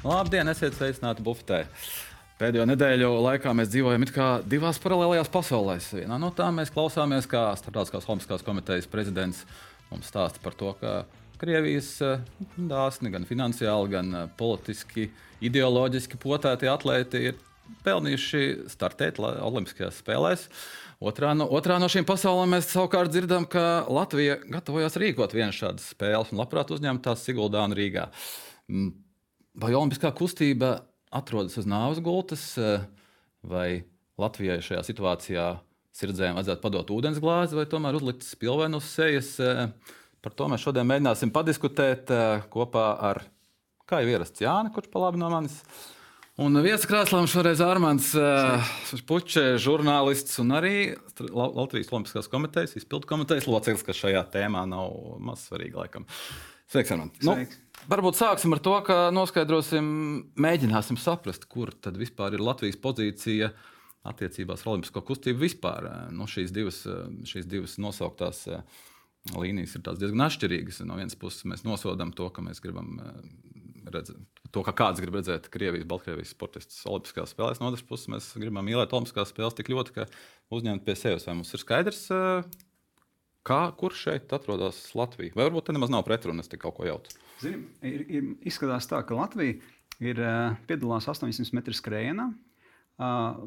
Labdien, esiet sveicināti bufetē. Pēdējo nedēļu laikā mēs dzīvojam divās paralēlējās pasaulēs. Vienā no tām mēs klausāmies, kā Startautiskās Olimpiskās komitejas prezidents mums stāsta par to, ka Krievijas eh, dāsni gan finansiāli, gan eh, politiski, ideoloģiski potēti atlēti ir pelnījuši startēt Olimpiskajās spēlēs. Otrā no, otrā no šīm pasaulēm mēs savukārt dzirdam, ka Latvija gatavojas rīkot vienu šādas spēles un labprāt uzņemt tās Siguldā un Rīgā. Vai Olimpiskā kustība atrodas uz nāves gultas, eh, vai Latvijai šajā situācijā sirdsēm vajadzētu padot ūdens glāzi, vai tomēr uzlikt spilvenu uz sejas. Eh, par to mēs šodien mēģināsim padiskutēt eh, kopā ar, kā jau ierasts, Jāni, kurš pa labi no manis. Un vietas krāslām šoreiz Armāns Puķis, žurnālists un arī Latvijas Olimpiskās komitejas, izpildu komitejas loceklis, kas šajā tēmā nav maz svarīgi laikam. Sveiks, Armāns! Nu, Varbūt sāksim ar to, ka noskaidrosim, mēģināsim saprast, kur tad vispār ir Latvijas pozīcija attiecībās ar Olimpisko kustību vispār. Nu, šīs, divas, šīs divas nosauktās eh, līnijas ir diezgan atšķirīgas. No vienas puses mēs nosodām to, ka mēs gribam eh, redzēt, to, ka kāds grib redzēt Krievijas, Baltkrievijas sportistus Olimpiskās spēlēs. No otras puses mēs gribam mīlēt Olimpiskās spēles tik ļoti, ka uzņemt pie sevis. Vai mums ir skaidrs, eh, kā, kur šeit atrodas Latvija? Vai varbūt te nemaz nav pretrunas, tik kaut ko jautu? Zini, ir, ir, izskatās tā, ka Latvija ir uh, piedalās 800 metru skrējienā. Uh,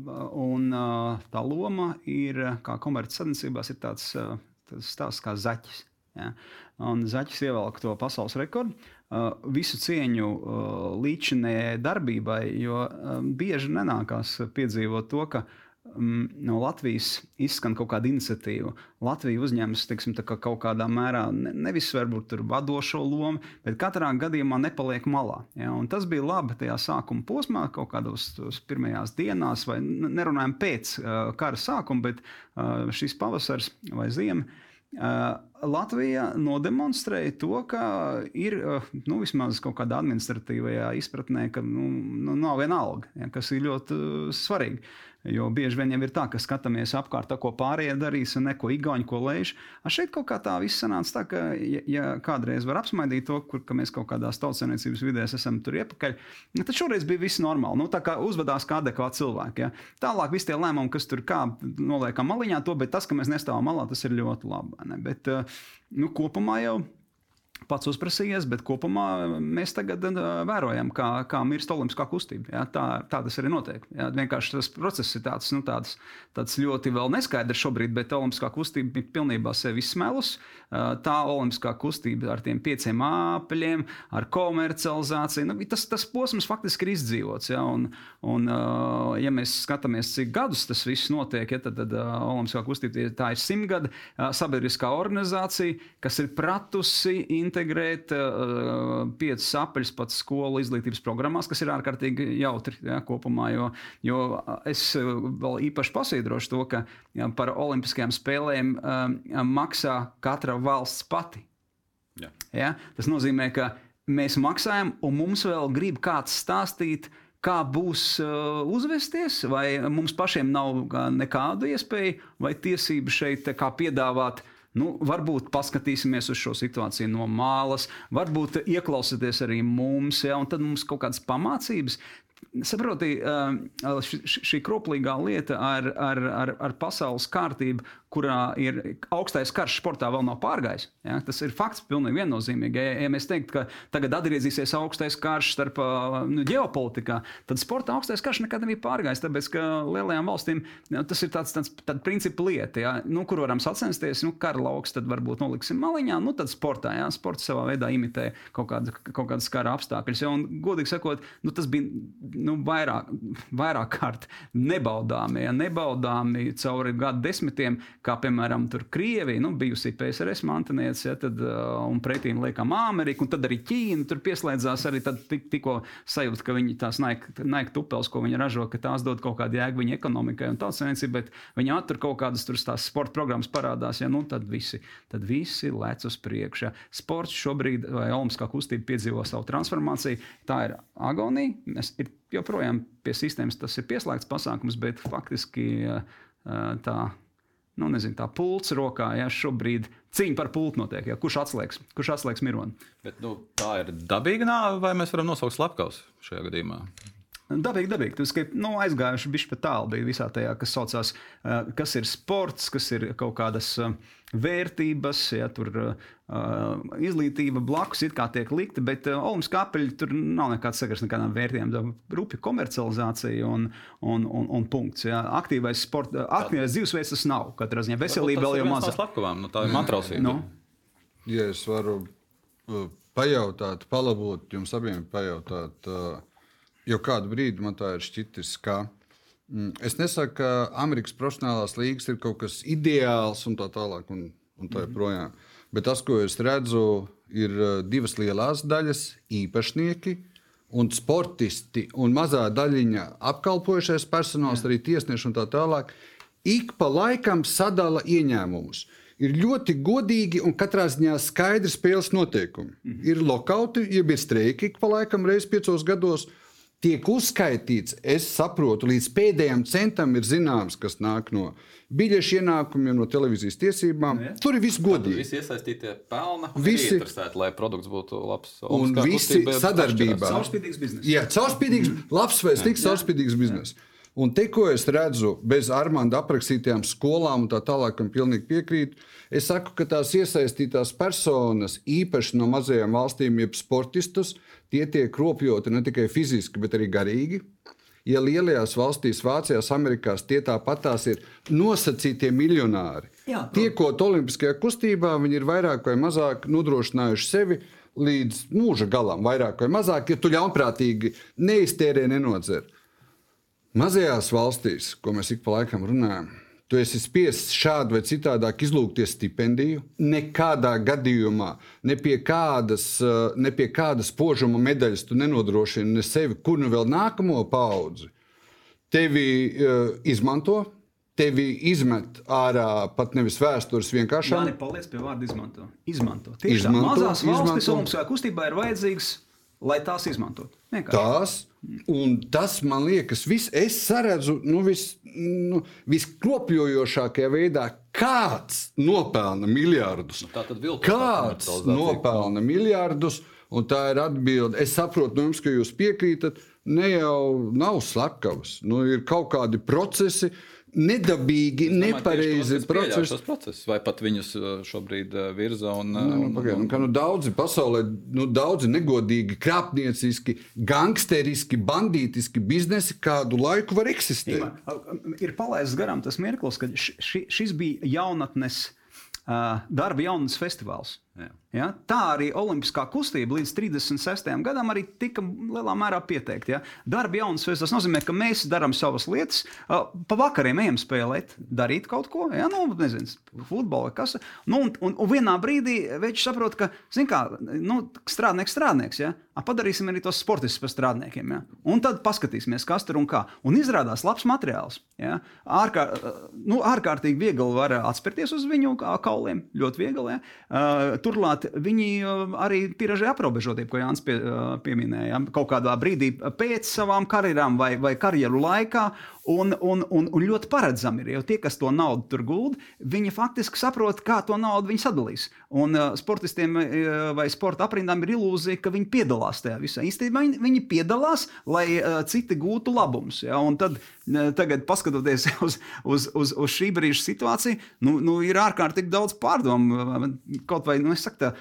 un uh, tā loma ir, kā komerces sadarbībās, ir tāds, tāds stāsts kā zaķis. Ja? Un zaķis ievelk to pasaules rekordu. Visu cieņu līdzinējai darbībai, jo bieži nenākās piedzīvot to, ka no Latvijas izskan kaut kāda iniciatīva. Latvija uzņemas teiksim, kā kaut kādā mērā ne, nevis varbūt vadošo lomu, bet katrā gadījumā nepaliek malā. Ja? Un tas bija labi tajā sākuma posmā, kaut kādos pirmajās dienās, vai nerunājam pēc uh, kara sākuma, bet uh, šis pavasars vai ziema. Uh, Latvija nodemonstrēja to, ka ir nu, vismaz kaut kādā administratīvajā izpratnē, ka nu, nu, nav vienalga, ja, kas ir ļoti svarīgi. Jo bieži vien jau ir tā, ka skatāmies apkārt, ko pārējie darīs, un neko igauņu, ko lēš. Šeit kaut kā tā viss sanāca tā, ka, ja, ja kādreiz var apsmaidīt to, kur ka mēs kaut kādās tautsēmniecības vidēs esam tur iepakaļ, tad šoreiz bija viss normāli. Nu, tā kā uzvedās kā adekvāti cilvēki. Ja. Tālāk viss tie lēmumi, kas tur kā noliekam maliņā, to, bet tas, ka mēs nestāvam malā, tas ir ļoti labi. Ne? Bet eh, nu, kopumā jau pats uzprasījies, bet kopumā mēs tagad uh, vērojam, kā, kā mirst olimpiskā kustība. Jā, tā, tā tas arī notiek. Jā, vienkārši tas process ir tāds, nu, tāds, tāds ļoti neskaidrs šobrīd, bet olimpiskā kustība ir pilnībā sevi izsmēlus. Uh, tā olimpiskā kustība ar tiem pieciem āpeļiem, ar komercializāciju, nu, tas, tas posms faktiski ir izdzīvots. Jā, un, un, uh, ja mēs skatāmies, cik gadus tas viss notiek, ja, tad, tad olimpiskā kustība tā ir simtgada sabiedriskā organizācija, kas ir pratusi integrēt uh, piecus apaļus pat skolu izglītības programmās, kas ir ārkārtīgi jautri ja, kopumā. Jo, jo es vēl īpaši pasīdrošu to, ka ja, par Olimpiskajām spēlēm uh, maksā katra valsts pati. Ja. Ja? Tas nozīmē, ka mēs maksājam, un mums vēl grib kāds stāstīt, kā būs uh, uzvesties, vai mums pašiem nav nekādu iespēju vai tiesību šeit piedāvāt Nu, varbūt paskatīsimies uz šo situāciju no malas, varbūt ieklausieties arī mums, ja, un tad mums kaut kādas pamācības. Saprotiet, šī kroplīgā lieta ar, ar, ar, ar pasaules kārtību, kurā ir augstais karš sportā, vēl nav pārgājis. Ja? Tas ir fakts, pilnīgi viennozīmīgi. Ja, ja mēs teiktu, ka tagad atgriezīsies augstais karš starp nu, ģeopolitikā, tad sporta augstais karš nekad nebija pārgājis. Tāpēc, ka lielajām valstīm ja, tas ir tāds, tāds, tāds principu lieta, ja? nu, kur varam sacensties, nu, kara lauks, tad varbūt noliksim maliņā, nu, tad sportā. Ja? Sports savā veidā imitē kaut, kādu, kaut kādas kara apstākļus. Ja? Un, godīgi sakot, nu, tas bija nu, vairāk, vairāk kārt nebaudāmi, ja? nebaudāmi cauri gadu desmitiem kā piemēram Krievija, nu, bijusi PSRS mantinieca, ja, tad, uh, un pretīm liekam Ameriku, un tad arī Ķīna tur pieslēdzās. Arī tik, tikko sajūta, ka viņi tās naik tupels, ko viņi ražo, ka tās dod kaut kādu jēgu viņa ekonomikai un tāds sēncībai, bet viņi attur kaut kādas tur tās sporta programmas parādās, ja, nu, tad visi, tad visi lec uz priekšu. Ja. Sports šobrīd, vai Olimpiskā kustība piedzīvo savu transformāciju, tā ir agonija. Mēs ir joprojām pie sistēmas tas ir pieslēgts pasākums, bet faktiski uh, tā nu, nezinu, tā pults rokā, ja šobrīd cīņa par pultu notiek. Ja? Kurš atslēgs, kurš atslēgs mironi? Bet, nu, tā ir dabīga nāve, vai mēs varam nosaukt slepkavus šajā gadījumā? Dabīgi, dabīgi. Tas ir nu, aizgājuši bišķi pat tālu. Bija visā tajā, kas saucās, uh, kas ir sports, kas ir kaut kādas uh, vērtības, ja tur uh, izglītība blakus it kā tiek likta, bet uh, Olimpiskā apaļa tur nav nekāds sakars nekādām vērtībām. Rupja komercializācija un, un, un, un punkts. Ja. Aktīvais, sport, aktīvais dzīvesveids tas nav. Katrā ziņā veselība vēl jau mazāk. Slepkavām, nu, tā ir matrausība. Nu. Ja es varu pajautāt, palabot jums abiem pajautāt. Uh, jau kādu brīdi man tā ir šķitis, ka mm, es nesaku, ka Amerikas profesionālās līnijas ir kaut kas ideāls un tā tālāk. Un, un tā joprojām. Mm -hmm. Bet tas, ko es redzu, ir uh, divas lielas daļas - īpašnieki un sportisti, un mazā daļiņa apkalpojušais personāls, Jā. arī tiesneši un tā tālāk. Ik pa laikam sadala ieņēmumus. Ir ļoti godīgi un katrā ziņā skaidri spēles noteikumi. Mm -hmm. Ir lokauti, jeb ir streiki ik pa laikam reizes piecos gados. Uh, tiek uzskaitīts, es saprotu, līdz pēdējiem centam ir zināms, kas nāk no biļešu ienākumiem, no televīzijas tiesībām. Nu, ja. Tur ir viss godīgi. Visi iesaistītie pelna, visi ir interesēti, lai produkts būtu labs. Un visi sadarbībā. Caurspīdīgs bizness. Jā, caurspīdīgs, mm. labs vai slikts caurspīdīgs bizness. Un te, ko es redzu bez Armāna aprakstītajām skolām un tā tālāk, kam pilnīgi piekrītu, es saku, ka tās iesaistītās personas, īpaši no mazajām valstīm, jeb sportistus, tie tiek kropļoti ne tikai fiziski, bet arī garīgi. Ja lielajās valstīs, Vācijā, Amerikā, tie tāpatās ir nosacītie miljonāri. Jā, Tiekot Olimpiskajā kustībā, viņi ir vairāk vai mazāk nodrošinājuši sevi līdz mūža galam, vairāk vai mazāk, ja tu ļaunprātīgi neiztērē, nenodzer. Mazajās valstīs, ko mēs ik pa laikam runājam, tu esi spiests šādi vai citādāk izlūgties stipendiju. Nekādā gadījumā, ne pie kādas, eh, ne pie kādas požuma medaļas tu nenodrošini ne sevi, kur nu vēl nākamo paudzi. Tevi uh, izmanto, tevi izmet ārā pat nevis vēstures vienkārši. Jā, paliec pie vārda izmanto. Izmanto. Tieši izmanto, mazās valstis Olimpiskajā kustībā ir vajadzīgs, lai tās izmantotu. Tās, un tas man liekas, vis, es saredzu nu, vis, nu, viskropļojošākajā veidā, kāds nopelna miljardus. Nu, kāds nopelna miljardus, un tā ir atbilde. Es saprotu, no jums, ka jūs piekrītat, ne jau nav slepkavas, nu, ir kaut kādi procesi nedabīgi, nepareizi procesi. Procesus, vai pat viņus uh, šobrīd uh, virza un, uh, nu, un, pagaid, un, un nu, daudzi pasaulē, nu, daudzi negodīgi, krāpnieciski, gangsteriski, bandītiski biznesi kādu laiku var eksistēt. Ima, ir palaists garām tas mirklis, kad ši, šis bija jaunatnes darba jaunatnes festivāls. Ja? Tā arī olimpiskā kustība līdz 36. gadam arī tika lielā mērā pieteikta. Ja? Darba jaunas vēstures tas nozīmē, ka mēs darām savas lietas, pa vakariem ejam spēlēt, darīt kaut ko, ja? nu, nezinu, futbolu vai kas. Nu, un, un, un vienā brīdī viņš saprot, ka, zin kā, nu, strādnieks strādnieks, ja? A, padarīsim arī tos sportistus par strādniekiem. Ja? Un tad paskatīsimies, kas tur un kā. Un izrādās labs materiāls. Ja? Ārkār, nu, ārkārtīgi viegli var atspērties uz viņu kauliem, ļoti viegli. Ja? Turklāt viņi uh, arī tiražē aprobežotību, ko Jānis pie, uh, pieminēja. Kaut kādā brīdī pēc savām karjerām vai, vai karjeru laikā, un, un, un, un ļoti paredzami ir. Jo tie, kas to naudu tur gulda, viņi faktiski saprot, kā to naudu viņi sadalīs. Un uh, sportistiem uh, vai sporta aprindām ir ilūzija, ka viņi piedalās tajā visā. Īstenībā viņi, viņi piedalās, lai uh, citi gūtu labumus. Ja? Un tad, tagad, paskatoties uz, uz, uz, uz šī brīža situāciju, nu, nu, ir ārkārtīgi daudz pārdomu. Kaut vai nu, saku, tā,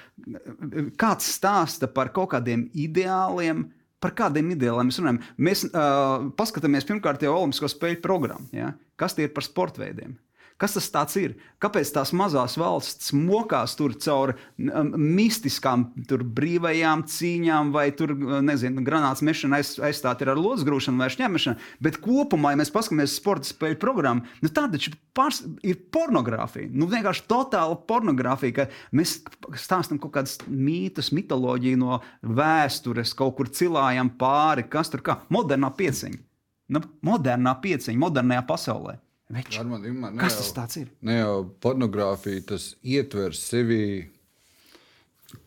kāds stāsta par kaut kādiem ideāliem. Par kādiem ideāliem mēs runājam? Mēs uh, paskatāmies pirmkārt jau Olimpisko spēļu programmu. Ja? Kas tie ir par sporta veidiem? Kas tas ir? Kāpēc tās mazās valsts mokās tur caur mistiskām, tur brīvajām cīņām, vai tur, nezinu, granāts mešana aiz, aizstāt ar lodes grūšanu vai šņemšanu? Bet kopumā, ja mēs paskatāmies sporta spēļu programmu, nu tā taču pārs, ir pornogrāfija. Nu, vienkārši totāla pornogrāfija, ka mēs stāstam kaut kādas mītus, mitoloģiju no vēstures, kaut kur cilājam pāri, kas tur kā modernā pieciņa. Nu, modernā pieciņa, modernajā pasaulē. Več. Armand, Imar, Kas jau, tas ir? Ne jau pornogrāfija, tas ietver sevi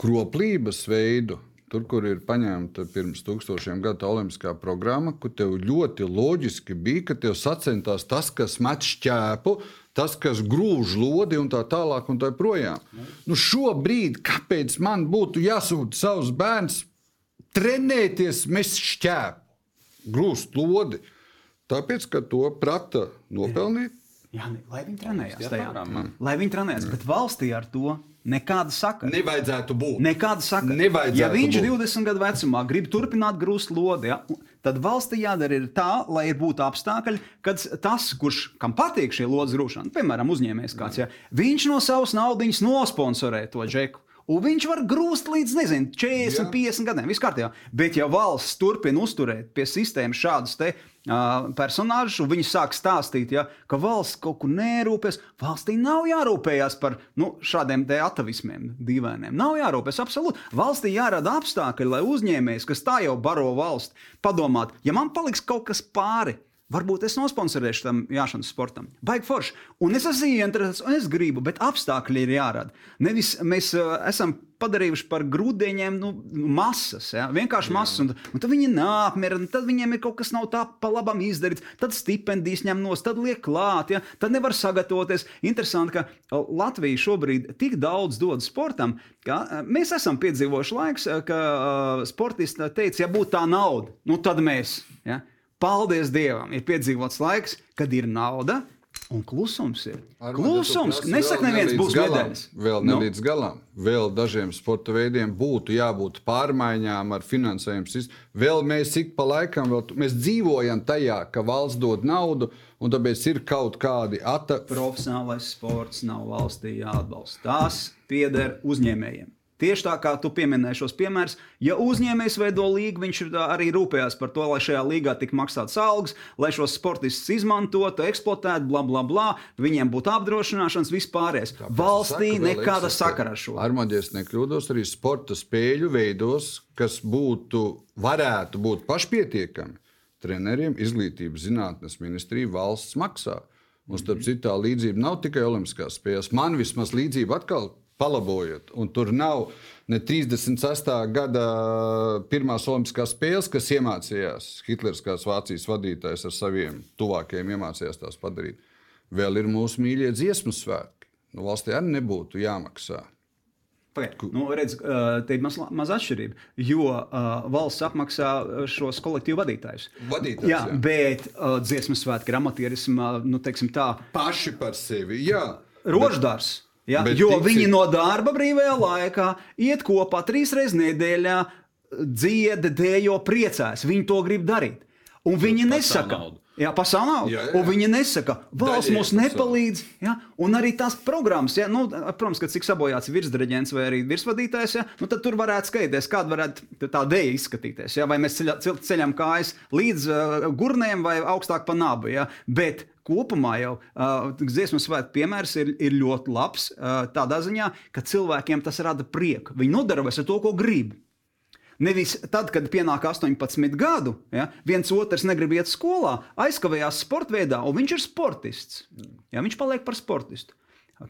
kroplības veidu. Tur, kur ir paņemta pirms tūkstošiem gadu olimpiskā programma, kur tev ļoti loģiski bija, ka tev sacentās tas, kas met šķēpu, tas, kas grūž lodi un tā tālāk un tā projām. Nu, šobrīd, kāpēc man būtu jāsūta savus bērnus trenēties, mēs šķēpu, grūst lodi? Tāpēc, ka to prata nopelnīt. Jā, lai viņi trenējās Jā, tajā. programmā. Lai viņi trenējās, bet valstī ar to nekāda sakara. Nevajadzētu būt. Nekāda sakara. Nevajadzētu ja viņš būt. 20 gadu vecumā grib turpināt grūst lodi, ja, tad valstī jādara ir tā, lai ir būtu apstākļi, kad tas, kurš kam patīk šī lodes grūšana, piemēram, uzņēmējs kāds, ja, viņš no savas naudas nosponsorē to džeku. Un viņš var grūst līdz nezinu, 40, Jā. 50 gadiem. Viss kārtībā. Bet, ja valsts turpina uzturēt pie sistēmas šādus te, uh, personāžus, un viņi sāk stāstīt, ja, ka valsts kaut kur nerūpēs, valstī nav jārūpējas par nu, šādiem te atavismiem, dīvainiem. Nav jārūpēs absolūti. Valstī jārada apstākļi, lai uzņēmējs, kas tā jau baro valsts, padomātu, ja man paliks kaut kas pāri. Varbūt es nosponsorēšu tam jāšanas sportam. Baigi forši. Un es esmu ieinteresēts, un es gribu, bet apstākļi ir jārada. Nevis mēs uh, esam padarījuši par grūdiņiem nu, masas. Ja? Vienkārši masas. Un, un tad viņi nāk, mierina, tad viņiem ir kaut kas nav tā pa labam izdarīts. Tad stipendijas ņem no, tad liek klāt, ja? tad nevar sagatavoties. Interesanti, ka Latvija šobrīd tik daudz dod sportam, ka uh, mēs esam piedzīvojuši laiks, uh, ka sportisti teica, ja būtu tā nauda, nu tad mēs. Ja? Paldies Dievam, ir piedzīvots laiks, kad ir nauda un klusums. Ir. Klusums, nesaka, neviens būs medaļas. Vēl ne Nu. līdz galam. Vēl dažiem sporta veidiem būtu jābūt pārmaiņām ar finansējumu. Vēl mēs ik pa laikam, vēl, mēs dzīvojam tajā, ka valsts dod naudu, un tāpēc ir kaut kādi ata. Profesionālais sports nav valstī jāatbalsta. Tas pieder uzņēmējiem. Tieši tā kā tu pieminēji šos piemērus, ja uzņēmējs veido līgu, viņš ir arī rūpējās par to, lai šajā līgā tiktu maksāts algas, lai šos sportistus izmantotu, eksploatētu, bla, bla, bla, viņiem būtu apdrošināšanas vispārējais. Valstī Saka, nekāda sakara ar šo. Armāģi, es nekļūdos arī sporta spēļu veidos, kas būtu, varētu būt pašpietiekami. Treneriem izglītības zinātnes ministrija valsts maksā. Un starp citu, tā līdzība nav tikai Olimpiskās spēles. Man vismaz līdzība atkal palabojot. Un tur nav ne 36. gada pirmās Olimpiskās spēles, kas iemācījās Hitlers, kā Vācijas vadītājs ar saviem tuvākajiem, iemācījās tās padarīt. Vēl ir mūsu mīļie dziesmu svētki. Nu, valstī arī nebūtu jāmaksā. Pagaid, nu, redz, ā, te ir maz, maz atšķirība, jo uh, valsts apmaksā šos kolektīvu vadītājus. Vadītājs, jā, jā. bet uh, dziesmu svētki ir amatierisma, nu, tā, Paši par sevi. Jā, roždārs. Ja, bet jo ticit- viņi no darba brīvajā laikā iet kopā trīs reizes nedēļā, dzied, dēļo, priecājas. Viņi to grib darīt. Un viņi pasaules nesaka. Jā, pasaulē. Jā, jā, Un jā. viņi nesaka, valsts mums nepalīdz. Ja? Un arī tās programmas, ja? nu, protams, ka cik sabojāts virsdireģents vai arī virsvadītājs, ja? nu, tad tur varētu skatīties, kāda varētu tā dēļa izskatīties. Ja? Vai mēs ceļa, ceļ- ceļam kājas līdz uh, gurniem vai augstāk pa nabu. Ja? Bet kopumā jau uh, dziesmu svētku piemērs ir, ir ļoti labs uh, tādā ziņā, ka cilvēkiem tas rada prieku. Viņi nodarbojas ar to, ko grib. Nevis tad, kad pienāk 18 gadu, ja, viens otrs negrib iet skolā, aizkavējās sporta veidā, un viņš ir sportists. Ja, viņš paliek par sportistu.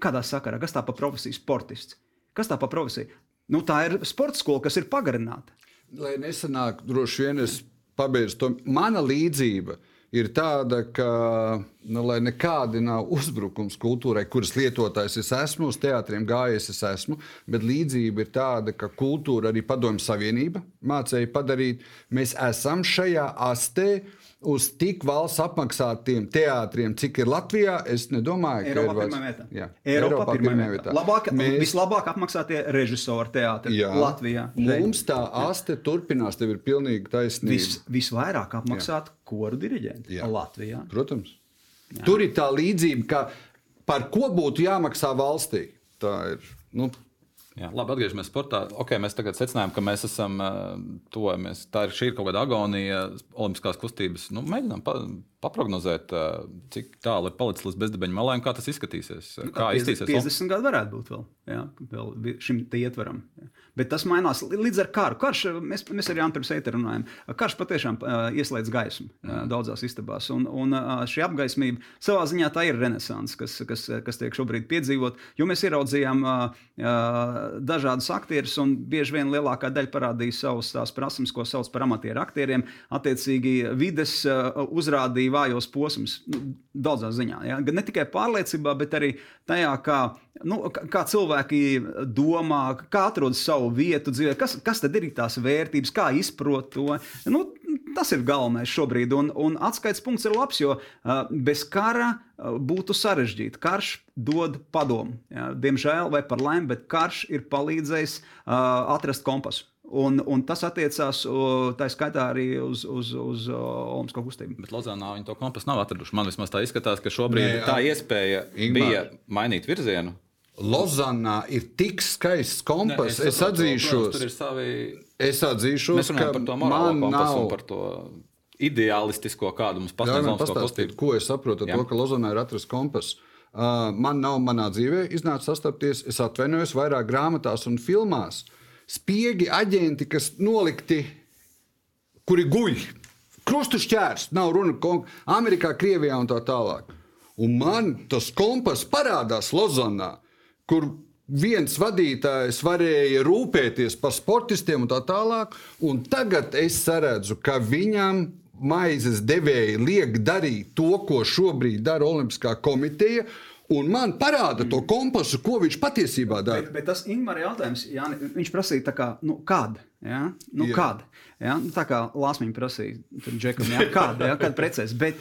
Kādā sakarā? Kas tā par profesiju sportists? Kas tā par profesiju? Nu, tā ir sporta skola, kas ir pagarināta. lai nesanāk, droši vien es pabeigšu to. Mana līdzība ir tāda, ka nu, nekādi nav uzbrukums kultūrai, kuras lietotājs es esmu, uz teātriem gājis es esmu, bet līdzība ir tāda, ka kultūra arī Padomju Savienība mācīja padarīt. Mēs esam šajā astē. Uz tik valsts apmaksātiem teātriem, cik ir Latvijā, es nedomāju, Eiropā ka ir pirmā vietā. Jā, Eiropā pirmā vietā. Labāk, Mēs- Vislabāk apmaksātie režisori teātri Jā. Latvijā. Mums tā aste turpinās, tev ir pilnīgi taisnība. Vis, visvairāk apmaksāt koru diriģenti Jā. Latvijā. Protams. Jā. Tur ir tā līdzība, ka par ko būtu jāmaksā valstī. Tā ir. Nu, Jā, labi, atgriežamies sportā. Okay, mēs tagad secinājām, ka mēs esam uh, tuvojamies. Tā ir, šī ir kaut kāda agonija, olimpiskās kustības. Nu, mēģinām pa, paprognozēt, uh, cik tālu ir palicis līdz bezdibeņu malai un kā tas izskatīsies. Kā 50, izskatīsies 50 gadi varētu būt vēl, jā, vēl šim te ietvaram. Jā. Bet tas mainās līdz ar karu. Karš, mēs, mēs arī pirms eita runājam. Karš patiešām ieslēdz gaismu uh, daudzās istabās. Un, un šī apgaismība savā ziņā tā ir renaissance, kas, kas, kas tiek šobrīd piedzīvot. Jo mēs ieraudzījām dažādus aktierus, un bieži vien lielākā daļa parādīja savus tās prasības, ko sauc par amatieru aktieriem. Attiecīgi, vides uzrādīja vājos posmus nu, daudzā ziņā. Ja? Ne tikai pārliecībā, bet arī tajā, kā, nu, kā cilvēki domā, kā atrod savu vietu dzīvē, kas, kas tad ir tās vērtības, kā izprot to. Nu, tas ir galvenais šobrīd, un, un atskaites punkts ir labs, jo bez kara būtu sarežģīti. Karš dod padomu. Ja? Diemžēl, vai par laimi, bet karš ir palīdzējis atrast kompasu. Un, un tas attiecās tā skaitā arī uz, uz, uz Olimpisko kustību. Bet Lozānā viņi to kompasu nav atraduši. Man vismaz tā izskatās, ka šobrīd Nē, tā iespēja Ingmār. bija mainīt virzienu. Lozanā ir tik skaists kompas. Ne, es, es atzīšos, savi. Es atzīšos, ka par to man nav. Par to ideālistisko kādu mums pastāstīt. Ko es saprotu, to, ka Lozanā ir atrasts kompas. Uh, man nav manā dzīvē iznācis sastapties. Es atvainojos vairāk grāmatās un filmās. Spiegi aģenti, kas nolikti, kuri guļ. Krustu šķērs, nav runa par Amerikā, Krievijā un tā tālāk. Un man tas kompas parādās Lozanā kur viens vadītājs varēja rūpēties par sportistiem un tā tālāk. Un tagad es redzu, ka viņam maizes devēji liek darīt to, ko šobrīd dara Olimpiskā komiteja. Un man parāda to kompasu, ko viņš patiesībā dara. Bet, bet tas ir jautājums, Jāni, viņš prasīja, kā, nu, kāda? Ja? Nu, Jā. Kāda? Ja? Nu, tā kā Lāsmīna prasīja, tad Džekam, ja? kāda, ja? kāda precēs. Bet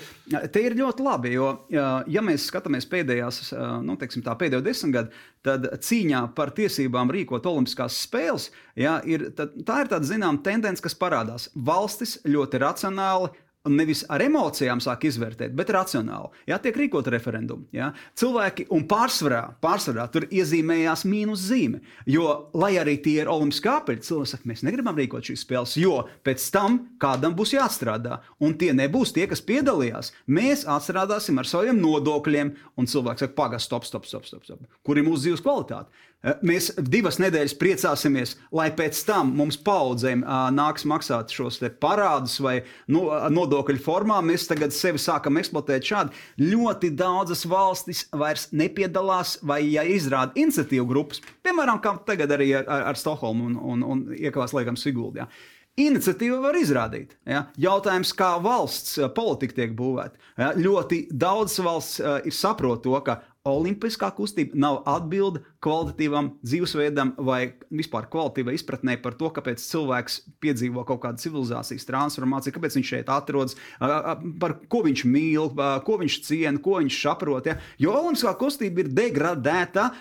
te ir ļoti labi, jo, ja mēs skatāmies pēdējās, nu, teiksim, tā, pēdējo desmitgadu, tad cīņā par tiesībām rīkot Olimpiskās spēles, ja, ir, tad, tā ir tāda zināmā tendence, kas parādās. Valstis ļoti racionāli nevis ar emocijām sāk izvērtēt, bet racionāli. Jā, tiek rīkot referendumi. Jā. Cilvēki un pārsvarā, pārsvarā tur iezīmējās mīnus zīme. Jo, lai arī tie ir olimpiski apeļi, cilvēki saka, mēs negribam rīkot šīs spēles, jo pēc tam kādam būs jāatstrādā. Un tie nebūs tie, kas piedalījās. Mēs atstrādāsim ar saviem nodokļiem, un cilvēks saka, pagaidi, stop, stop, stop, stop, stop. Kur ir mūsu dzīves kvalitāte? Eh, mēs divas nedēļas priecāsimies, lai pēc tam mums paudzēm uh, nāks maksāt šos parādus vai nu, nodokļu formā. Mēs tagad sevi sākam eksploatēt šādi. Ļoti daudzas valstis vairs nepiedalās vai ja izrāda iniciatīvu grupas, piemēram, kā tagad arī ar, ar, ar Stokholmu un, un, un iekavās liekam Siguldā. Ja. Iniciatīva var izrādīt. Ja? Jautājums, kā valsts politika tiek būvēta. Ja? Ļoti daudz valsts uh, ir saprot to, ka Olimpiskā kustība nav atbilde kvalitatīvam dzīvesveidam vai vispār kvalitīvai izpratnē par to, kāpēc cilvēks piedzīvo kaut kādu civilizācijas transformāciju, kāpēc viņš šeit atrodas, par ko viņš mīl, ko viņš ciena, ko viņš saprot. Ja? Jo Olimpiskā kustība ir degradēta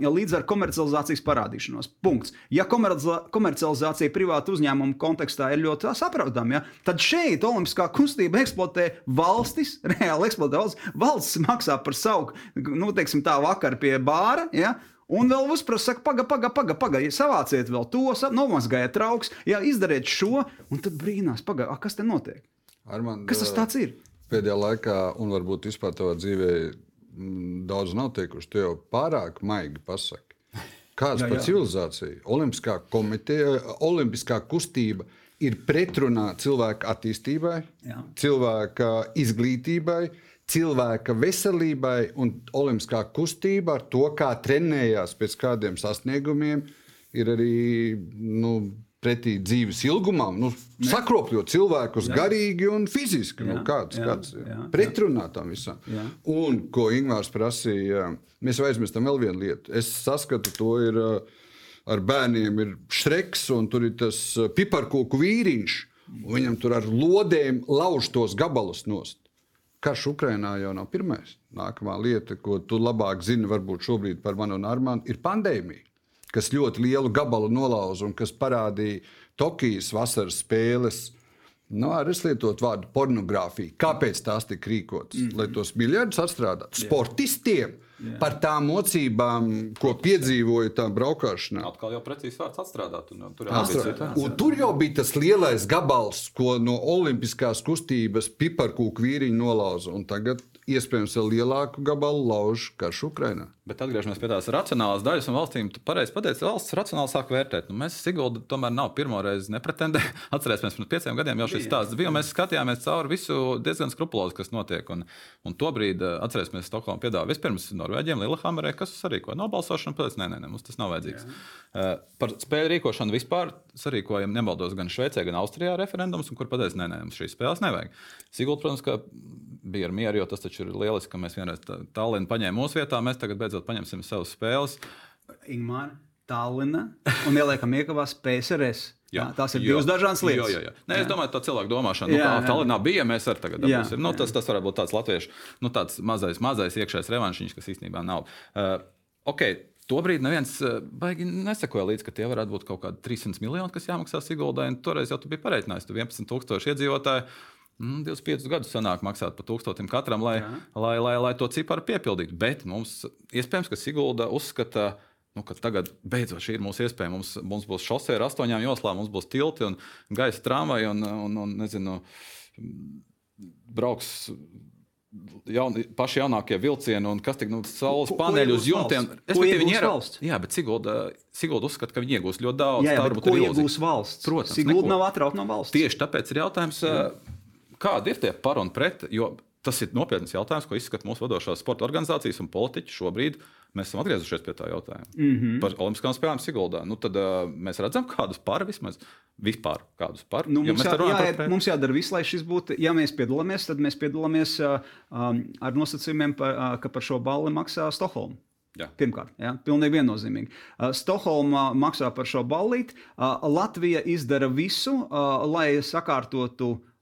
līdz ar komercializācijas parādīšanos. Punkts. Ja komercializācija privātu uzņēmumu kontekstā ir ļoti saprotama, ja? tad šeit Olimpiskā kustība eksploatē valstis, reāli eksploatē valsts. Valsts maksā par savu. Nu, teiksim, tā vakar pie bāra. Ja? Un vēl uzprasa, saka, pagaidi, pagaidi, pagaidi, paga, savāciet vēl to, nomazgājiet trauks, jā, izdariet šo, un tad brīnās, pagaidi, kas te notiek? Armand, kas tas tāds ir? Pēdējā laikā, un varbūt vispār tavā dzīvē, daudz nav teikuši, tu jau pārāk maigi pasaki. Kāds par civilizāciju? Olimpiskā komiteja, olimpiskā kustība ir pretrunā cilvēka attīstībai, jā. cilvēka izglītībai, cilvēka veselībai un olimpiskā kustība ar to, kā trenējās pēc kādiem sasniegumiem, ir arī nu, pretī dzīves ilgumam, nu, sakropļot cilvēkus jā. garīgi un fiziski. Nu, jā, nu, kāds, jā, kāds jā, pretrunā tam visam. Jā. Un, ko Ingūns prasīja, mēs aizmirstam vēl vienu lietu. Es saskatu to ir, ar bērniem, ir šreks, un tur ir tas piparkoku vīriņš. Viņam tur ar lodēm lauž tos gabalus nost. Karš Ukrainā jau nav pirmais. Nākamā lieta, ko tu labāk zini, varbūt šobrīd par mani un Armānu, ir pandēmija, kas ļoti lielu gabalu nolauza un kas parādīja Tokijas vasaras spēles. Nu, arī es lietotu vārdu pornogrāfija. Kāpēc tās tika rīkotas? Mm -hmm. Lai tos miljardus atstrādātu sportistiem. Jā. Par tām mocībām, ko piedzīvoju tajā braukšanā. Atkal jau precīzi vārds atstrādāt. Un, tur, Atstrādā. un tur jau bija tas lielais gabals, ko no Olimpiskās kustības piparkūku vīriņi nolauza. Un tagad iespējams vēl lielāku gabalu lauž karš Ukrainā. Bet atgriežamies pie tās racionālās daļas un valstīm. Tu pareizi pateici, valsts racionāli sāk vērtēt. Nu, mēs Sigulda tomēr nav pirmo reizi nepretendē. Atcerēsimies, pirms pieciem gadiem jau šis stāsts bija. Mēs skatījāmies cauri visu diezgan skrupulozi, kas notiek. Un, un tobrīd, atcerēsimies, Stokholma piedāvā vispirms no Norvēģiem, Lillehammerē, kas sarīkoja nobalsošanu. Pēc tam, nē, nē, mums tas nav vajadzīgs. Jā. Uh, par spēļu rīkošanu vispār sarīkojam, nemaldos, gan Šveicē, gan Austrijā referendums, kur pateica, nē, nē, mums šīs spēles nevajag. Sigulda, protams, bija ar mieru, jo tas taču ir lieliski, ka mēs vienreiz Tallinu paņēmām mūsu vietā, mēs tagad beidzot paņemsim savas spēles. Ingmāra, Tallina un ieliekam iekavās PSRS. Jā, tās ir divas dažādas lietas. Jā, jā, jā. Nē, es domāju, tā cilvēku domāšana, nu, jā, tā Tallinā bija, mēs arī tagad dabūsim. Nu, tas, tas varētu būt tāds latviešu, nu, tāds mazais, mazais iekšējais revanšiņš, kas īstenībā nav. Uh, okay, Tobrīd neviens uh, baigi nesakoja līdzi, ka tie varētu būt kaut kādi 300 miljoni, kas jāmaksā Siguldai. Toreiz jau tu biji pareiķinājis, tu 11,000 iedzīvotāju. Mm, 25 gadus sanāk maksāt par tūkstotim katram, lai, Jā. lai, lai, lai to ciparu piepildītu. Bet mums iespējams, ka Sigulda uzskata, ka nu, ka tagad beidzot šī ir mūsu iespēja. Mums, mums būs šosei ar astoņām joslām, mums būs tilti un gaisa tramvaji un, un, un nezinu, brauks. Jaun, paši jaunākie vilcieni, un kas tik nu, saules paneļi uz jumtiem. Es domāju, viņi ir valsts. Jā, bet Sigulda, Sigulda uzskata, ka viņi iegūs ļoti daudz. Jā, jā bet ko iegūs valsts? Protams, Sigulda nav atrauta no valsts. Tieši tāpēc ir jautājums, jā. kādi ir tie par un pret. Jo tas ir nopietns jautājums, ko izskata mūsu vadošās sporta organizācijas un politiķi šobrīd. Mēs esam atgriezušies pie tā jautājuma mm -hmm. par Olimpiskajām spēlēm Siguldā. Nu, tad uh, mēs redzam, kādus par vismaz. Vispār kādus par. Nu, mums, jā, jā, par mums jādara viss, lai šis būtu. Ja mēs piedalāmies, tad mēs piedalāmies uh, um, ar nosacījumiem, par, uh, ka par šo balli maksā Stokholma. Jā. Pirmkārt, ja, pilnīgi viennozīmīgi. Uh, Stokholma maksā par šo ballīti. Uh, Latvija izdara visu, uh, lai sakārtotu Uh,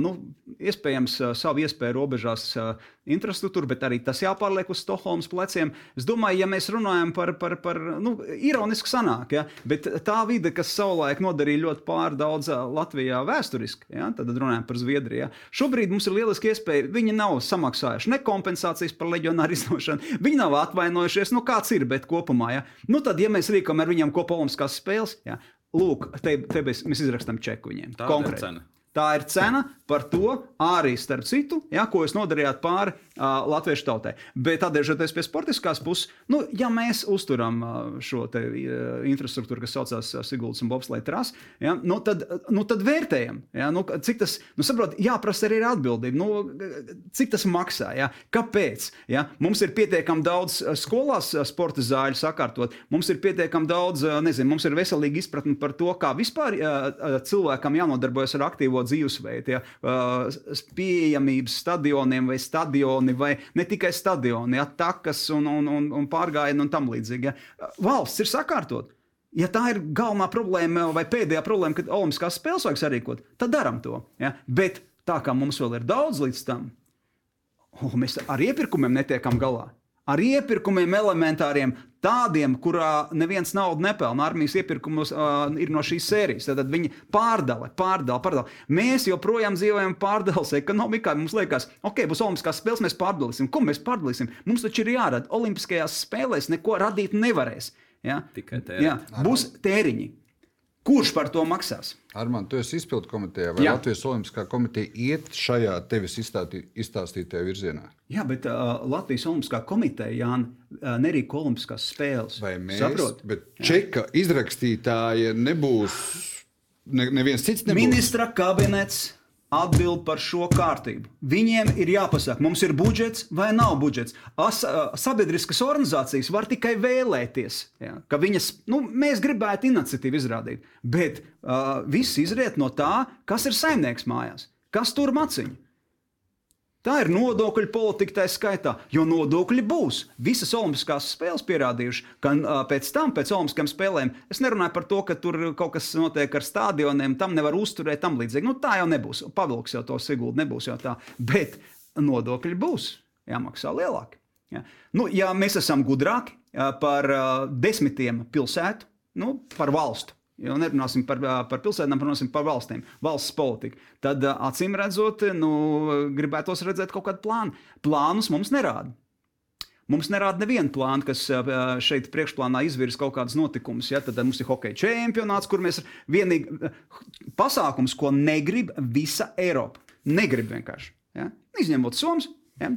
nu, iespējams, uh, savu iespēju robežās uh, infrastruktūru, bet arī tas jāpārliek uz Stokholmas pleciem. Es domāju, ja mēs runājam par, par, par nu, ironiski sanāk, ja, bet tā vide, kas savulaik nodarīja ļoti pārdaudz Latvijā vēsturiski, ja, tad runājam par Zviedriju. Ja. Šobrīd mums ir lieliski iespēja, viņi nav samaksājuši ne kompensācijas par leģionāru izdošanu, viņi nav atvainojušies, nu kāds ir, bet kopumā, ja. Nu tad, ja mēs rīkojam ar viņiem kopā Olimpiskās spēles, ja, lūk, te, te mēs izrakstām čeku viņiem. Tā ir cena. Tā ir cena par to arī, starp citu, ja, ko jūs nodarījāt pāri uh, latviešu tautai. Bet atgriežoties pie sportiskās puses, nu, ja mēs uzturam uh, šo te, uh, infrastruktūru, kas saucās uh, Siguldas un Bobslēga trasi, ja, nu, tad, nu, tad vērtējam, ja, nu, cik tas, nu, saprot, jāprasa arī ir atbildība, nu, cik tas maksā, ja, kāpēc. Ja. Mums ir pietiekami daudz skolās sporta zāļu sakārtot, mums ir pietiekami daudz, nezinu, mums ir veselīga izpratne par to, kā vispār uh, cilvēkam jānodarbojas ar aktīvo dzīvesveidu. Ja pieejamības stadioniem vai stadioni, vai ne tikai stadioni, atakas un, un, un, un pārgājieni un tam līdzīgi. Ja. Valsts ir sakārtot. Ja tā ir galvenā problēma vai pēdējā problēma, kad Olimpiskās spēles vajag sarīkot, tad darām to. Ja? Bet tā kā mums vēl ir daudz līdz tam, oh, mēs ar iepirkumiem netiekam galā ar iepirkumiem elementāriem, tādiem, kurā neviens naudu nepelna. Armijas iepirkumus uh, ir no šīs sērijas. Tad viņi pārdala, pārdala, pārdala. Mēs joprojām dzīvojam pārdales ekonomikā. Mums liekas, ok, būs Olimpiskās spēles, mēs pārdalīsim. Ko mēs pārdalīsim? Mums taču ir jārada. Olimpiskajās spēlēs neko radīt nevarēs. Ja? Tikai tēriņi. Ja? Būs tēriņi. Kurš par to maksās? Armand, tu esi izpildu komitejā, vai Jā. Latvijas Olimpiskā komiteja iet šajā tevis izstātī, izstāstītajā virzienā? Jā, bet uh, Latvijas Olimpiskā komiteja Jāna, uh, nerīko Olimpiskās spēles. Vai mēs? Saprot? Bet čeka Jā. izrakstītāja nebūs. Ne, neviens cits nebūs. Ministra kabinets atbild par šo kārtību. Viņiem ir jāpasaka, mums ir budžets vai nav budžets. As, sabiedriskas organizācijas var tikai vēlēties, ja, ka viņas, nu, mēs gribētu iniciatīvu izrādīt, bet uh, viss izriet no tā, kas ir saimnieks mājās, kas tur maciņu. Tā ir nodokļu politika, tā skaitā, jo nodokļi būs. Visas Olimpiskās spēles pierādījuši, ka pēc tam, pēc Olimpiskajām spēlēm, es nerunāju par to, ka tur kaut kas notiek ar stadioniem, tam nevar uzturēt, tam līdzīgi. Nu, tā jau nebūs. Pavilks jau to sigūdu, nebūs jau tā. Bet nodokļi būs jāmaksā lielāki. Ja? Nu, ja mēs esam gudrāki par desmitiem pilsētu, nu, par valstu jau nerunāsim par, par pilsētām, runāsim par valstīm, valsts politiku. Tad acīm redzot, nu, gribētos redzēt kaut kādu plānu. Plānus mums nerāda. Mums nerāda nevienu plānu, kas šeit priekšplānā izvirza kaut kādus notikumus. Ja? Tad mums ir hokeja čempionāts, kur mēs vienīgi pasākums, ko negrib visa Eiropa. Negrib vienkārši. Ja? Izņemot Somijas, ja?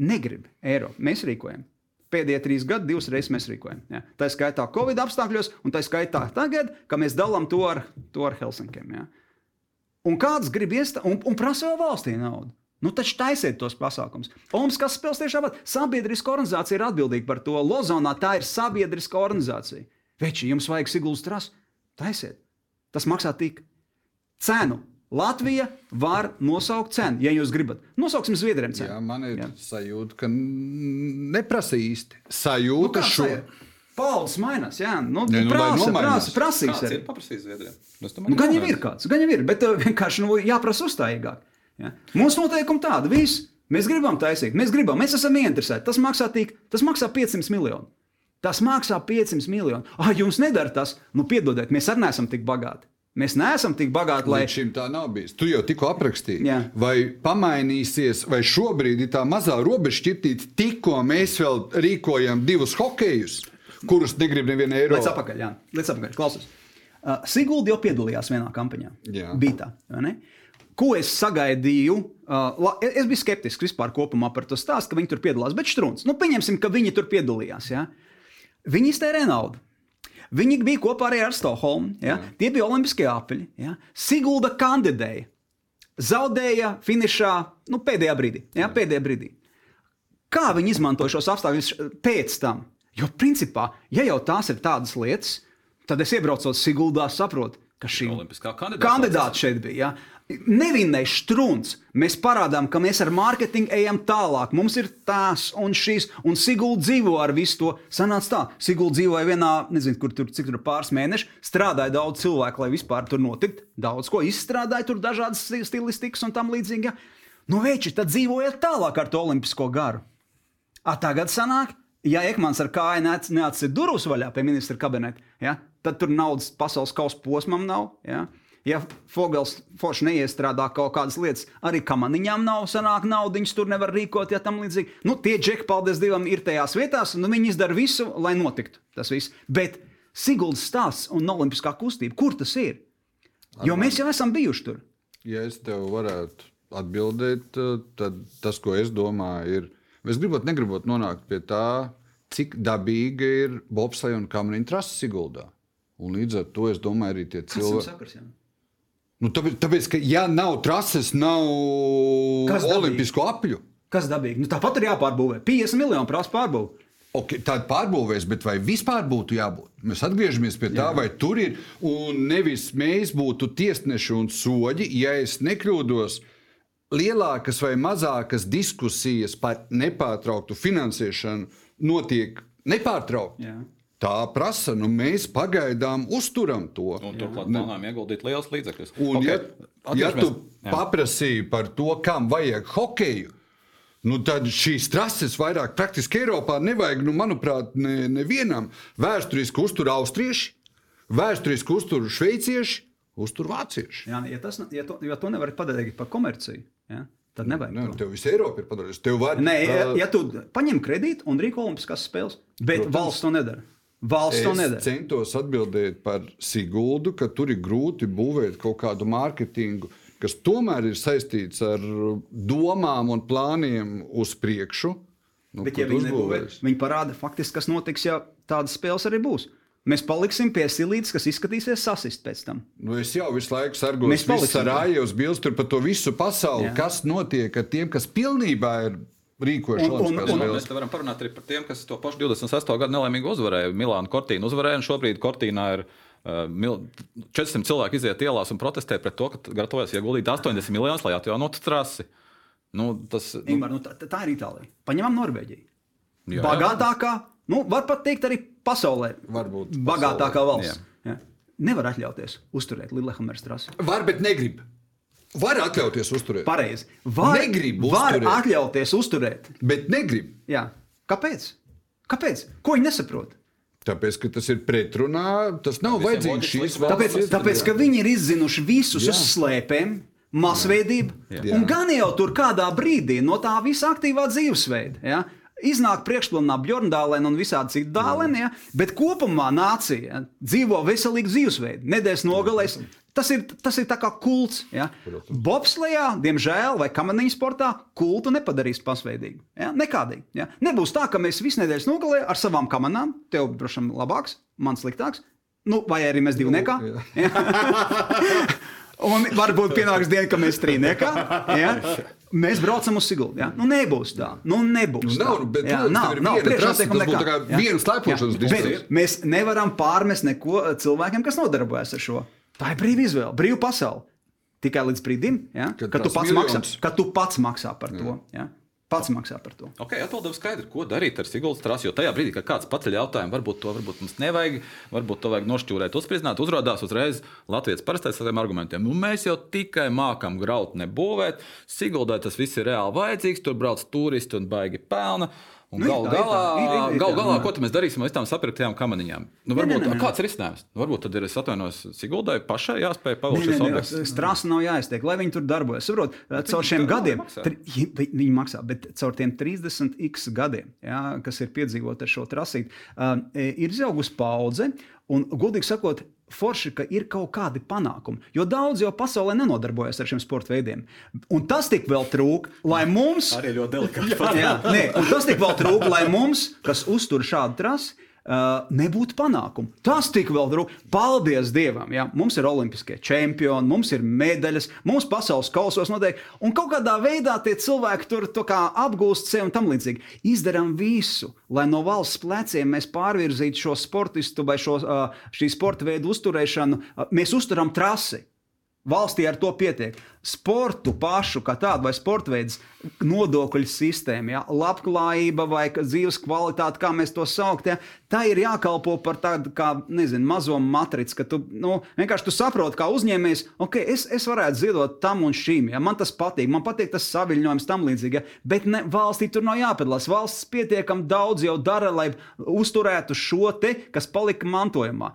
negrib Eiropu. Mēs rīkojam. Pēdējie trīs gadi, divas reizes mēs rīkojam. Ja. Tā ir skaitā Covid apstākļos, un tā ir skaitā tagad, kad mēs dalām to ar, to ar Helsinkiem. Ja. Un kāds grib iestāties un, un prasa vēl valstī naudu? Nu, taču taisiet tos pasākumus. Olimpiskās spēles tiešām ir sabiedriska organizācija, ir atbildīga par to. Lozonā tā ir sabiedriska organizācija. Veči, jums vajag siguldas trasu, taisiet. Tas maksā tik. Cenu. Latvija var nosaukt cenu, ja jūs gribat. Nosauksim Zviedriem cenu. Jā, man ir Jā. sajūta, ka neprasa īsti. Sajūta Nu, šo. sajūta? Paudzes mainās, jā. Nu, Nē, nu, prasa, prasa, prasīs Kāds ir paprasījis Zviedrijam? Es domāju, Nu, gan jau ir kāds, gan jau ir, bet uh, vienkārši nu, jāprasa uzstājīgāk. Ja? Mums noteikumi tādi, viss. Mēs gribam taisīt, mēs gribam, mēs esam ieinteresēti. Tas maksā tik, tas maksā 500 miljonu. Tas maksā 500 miljonu. Ah, jums nedara tas, nu piedodiet, mēs arī neesam tik bagāti. Mēs neesam tik bagāti, lai Līdz šim tā nav bijis. Tu jau tikko aprakstīji. Jā. Vai pamainīsies, vai šobrīd ir tā mazā robežšķirtīte, tikko mēs vēl rīkojam divus hokejus, kurus negrib neviena eiro. Līdz apakaļ, jā, līdz apakaļ. Klausos. Uh, Sigulda jau piedalījās vienā kampaņā. Jā. Bija tā, vai ne? Ko es sagaidīju? Uh, la- es biju skeptisks vispār kopumā par to stāstu, ka viņi tur piedalās. Bet strūns, nu, pieņemsim, ka viņi tur piedalījās. Ja? Viņi iztērē naudu. Viņi bija kopā arī ar Stokholmu. Ja? Tie bija Olimpiskie apaļi. Ja? Sigulda kandidēja. Zaudēja finišā nu, pēdējā brīdī. Ja? Pēdējā brīdī. Kā viņi izmantoja šos apstākļus pēc tam? Jo, principā, ja jau tās ir tādas lietas, tad es iebraucot Siguldā, saprotu, ka šī Olimpiskā kandidāta. kandidāta šeit bija. Ja? Nevinnēs strūns. Mēs parādām, ka mēs ar mārketingu ejam tālāk. Mums ir tās un šīs, un Sigulda dzīvo ar visu to. Sanāca tā, Sigulda dzīvoja vienā, nezinu, kur tur, cik tur pāris mēneši, strādāja daudz cilvēku, lai vispār tur notiktu. Daudz ko izstrādāja, tur dažādas sti- stilistikas un tam līdzīgi. Ja? Nu, veči, tad dzīvojiet tālāk ar to olimpisko garu. A, tagad sanāk, ja Ekmans ar kāju neats- neatcīt durvis vaļā pie ministra kabineta, ja, tad tur naudas pasaules kausa posmam nav. Ja. Ja Fogels forši neiestrādā kaut kādas lietas, arī kamaniņām nav, sanāk naudiņas tur nevar rīkot, ja tam līdzīgi. Nu, tie džeki, paldies Dievam, ir tajās vietās, un viņi izdara visu, lai notiktu tas viss. Bet Siguldas stāsts un Olimpiskā kustība, kur tas ir? Jo mēs jau esam bijuši tur. Ja es tev varētu atbildēt, tad tas, ko es domāju, ir, es gribot, negribot nonākt pie tā, cik dabīga ir bobsleja un kameriņa trasa Siguldā. Un līdz ar to es domāju, arī tie cilvēki. Nu, tāpēc, tāpēc, ka ja nav trases, nav Kas dabīgi? olimpisko apļu. Kas dabīgi? Nu, tāpat ir jāpārbūvē. 50 miljonu prasa pārbūvēt. Okay, Tāda pārbūvēs, bet vai vispār būtu jābūt? Mēs atgriežamies pie tā, Jā. vai tur ir. Un nevis mēs būtu tiesneši un soļi, ja es nekļūdos. Lielākas vai mazākas diskusijas par nepārtrauktu finansēšanu notiek nepārtraukti. Jā. Tā prasa, nu mēs pagaidām uzturam to. Un turklāt plānojam ieguldīt liels līdzekļus. Un, okay. ja, ja tu Jā. paprasīji par to, kam vajag hokeju, nu tad šīs trases vairāk praktiski Eiropā nevajag, nu, manuprāt, ne, nevienam. Vēsturiski uztur austrieši, vēsturiski uztur šveicieši, uztur vācieši. Jā, ja, tas, ja, to, ja to nevar padarīt par komerciju, ja, tad nevajag. Nu, to. tev viss Eiropa ir padarījusi. Tev var, Nē, ja, ja tu paņem kredītu un rīko olimpiskās spēles, bet Protams. valsts to nedara. Valsts to Es nedara. centos atbildēt par Siguldu, ka tur ir grūti būvēt kaut kādu mārketingu, kas tomēr ir saistīts ar domām un plāniem uz priekšu. Nu, Bet, ja viņi nebūvē, viņi parāda faktiski, kas notiks, ja tādas spēles arī būs. Mēs paliksim pie silītes, kas izskatīsies sasist pēc tam. Nu, es jau visu laiku Mēs sargāju paliksim. ar ājos bilstu tur par to visu pasauli, Jā. kas notiek ar tiem, kas pilnībā ir Olimpiskās un- spēles. Mēs te varam parunāt arī par tiem, kas to pašu 26. gadu nelaimīgi uzvarēja. Milāna Kortīna uzvarēja, un šobrīd Kortīnā ir uh, mil- 400 cilvēki iziet ielās un protestē pret to, ka gatavojas ieguldīt 80 miljonus, lai atjaunotu trasi. Nu, tas, nu, Ingmar, nu, tā, tā ir Itālija. Paņemam Norvēģiju. jā, jā. Bagātākā, nu, var pat teikt, arī pasaulē. Varbūt bagātākā pasaulē. valsts. Ja. Nevar atļauties uzturēt Lillehammeras trasi. Var, bet negrib. Var atļauties uzturēt, Pareizi. Var, var uzturēt. atļauties uzturēt. bet negrib. Jā. Kāpēc? Kāpēc? Ko viņi nesaprot? Tāpēc, ka tas ir pretrunā, tas nav vajadzīgs šīs likums. Tāpēc, valsts. tāpēc ka viņi ir izzinuši visus Jā. uz slēpēm, masveidību, Jā. un gan jau tur kādā brīdī no tā visa aktīvā dzīvesveida. Ja? Iznāk priekšplānā Bjorndālēna un visādi citi dālēni, ja? bet kopumā nācija ja, dzīvo veselīgu dzīvesveidu. Nedēļas nogalēs. Tas ir, tas ir tā kā kults. Ja? Bobslējā, diemžēl, vai kamaniņu sportā, kultu nepadarīs pasveidīgu. Ja? Nekādīgi. Ja? Nebūs tā, ka mēs visu nedēļas nogalē ar savām kamanām, tev droši vien labāks, man sliktāks, nu, vai arī mēs divi nekā. Ja? Un varbūt pienāks diena, kad mēs strīdniekā. Ja? Mēs braucam uz Siguldu. Ja? Nu, nebūs tā. Nu, nebūs Nu, nav, bet, Jā, nav, nav būtu nekā. tā kā viena slēpošanas. Bet Mēs nevaram pārmest neko cilvēkiem, kas nodarbojas ar šo. Tā ir brīva izvēle, brīva pasaule. Tikai līdz brīdim, ja? Kad kad, tu pats maksā, kad tu pats maksā par to. Ja? Pats maksā par to. Okay, Atbildēsim skaidri, ko darīt ar Siguldas trasi. Jo tajā brīdī, kad kāds paceļ jautājumu, varbūt to varbūt mums nevajag, varbūt to vajag nošķūrēt, uzspridzināt, uzrādās uzreiz Latvijas parastais ar tiem argumentiem. Nu, mēs jau tikai mākam graut, nebūvēt. Siguldai tas viss ir reāli vajadzīgs, tur brauc turisti un baigi pelna. Un Nu, gal tā, galā, ir, ir, ir gal galā ko mēs darīsim ar tām sapirktajām kamaniņām? Nu, varbūt, nē, nē, nē. Kāds ir risinājums? Varbūt tad ir es atvainojos Siguldai pašai jāspēj nē, šis objekts. Strāsa nav jāiztiek, lai viņi tur darbojas. Saprot, caur šiem gadiem, maksā. tri, vi- viņi maksā, bet caur tiem 30 x gadiem, jā, kas ir piedzīvoti ar šo trasīti, uh, ir izaugusi paudze. Un, godīgi sakot, forši, ka ir kaut kādi panākumi. Jo daudz jau pasaulē nenodarbojas ar šiem sporta veidiem. Un tas tik vēl trūk, lai mums. Arī ļoti delikāti. Jā, nē, un tas tik vēl trūk, lai mums, kas uztur šādu trasi, uh, nebūtu panākumu. Tas tik vēl trūk. Paldies Dievam! Jā. Mums ir olimpiskie čempioni, mums ir medaļas, mums pasaules kausos notiek. Un kaut kādā veidā tie cilvēki tur apgūst sevi un tam līdzīgi. Izdarām visu, lai no valsts pleciem mēs pārvirzītu šo sportistu vai šo, uh, šī sporta veidu uzturēšanu. Uh, mēs uzturam trasi. Valstī ar to pietiek. Sportu pašu kā tādu, vai sporta veids, nodokļu sistēma, ja, labklājība vai dzīves kvalitāte, kā mēs to saukt, ja, tā ir jākalpo par tādu kā nezinu, mazo matricu, ka tu nu, vienkārši tu saproti, kā uzņēmējs, ok, es, es varētu ziedot tam un šīm, ja, man tas patīk, man patīk tas saviņojums, tam līdzīgi, ja, bet ne, valstī tur nav jāpiedalās. Valsts pietiekami daudz jau dara, lai uzturētu šo te, kas palika mantojumā.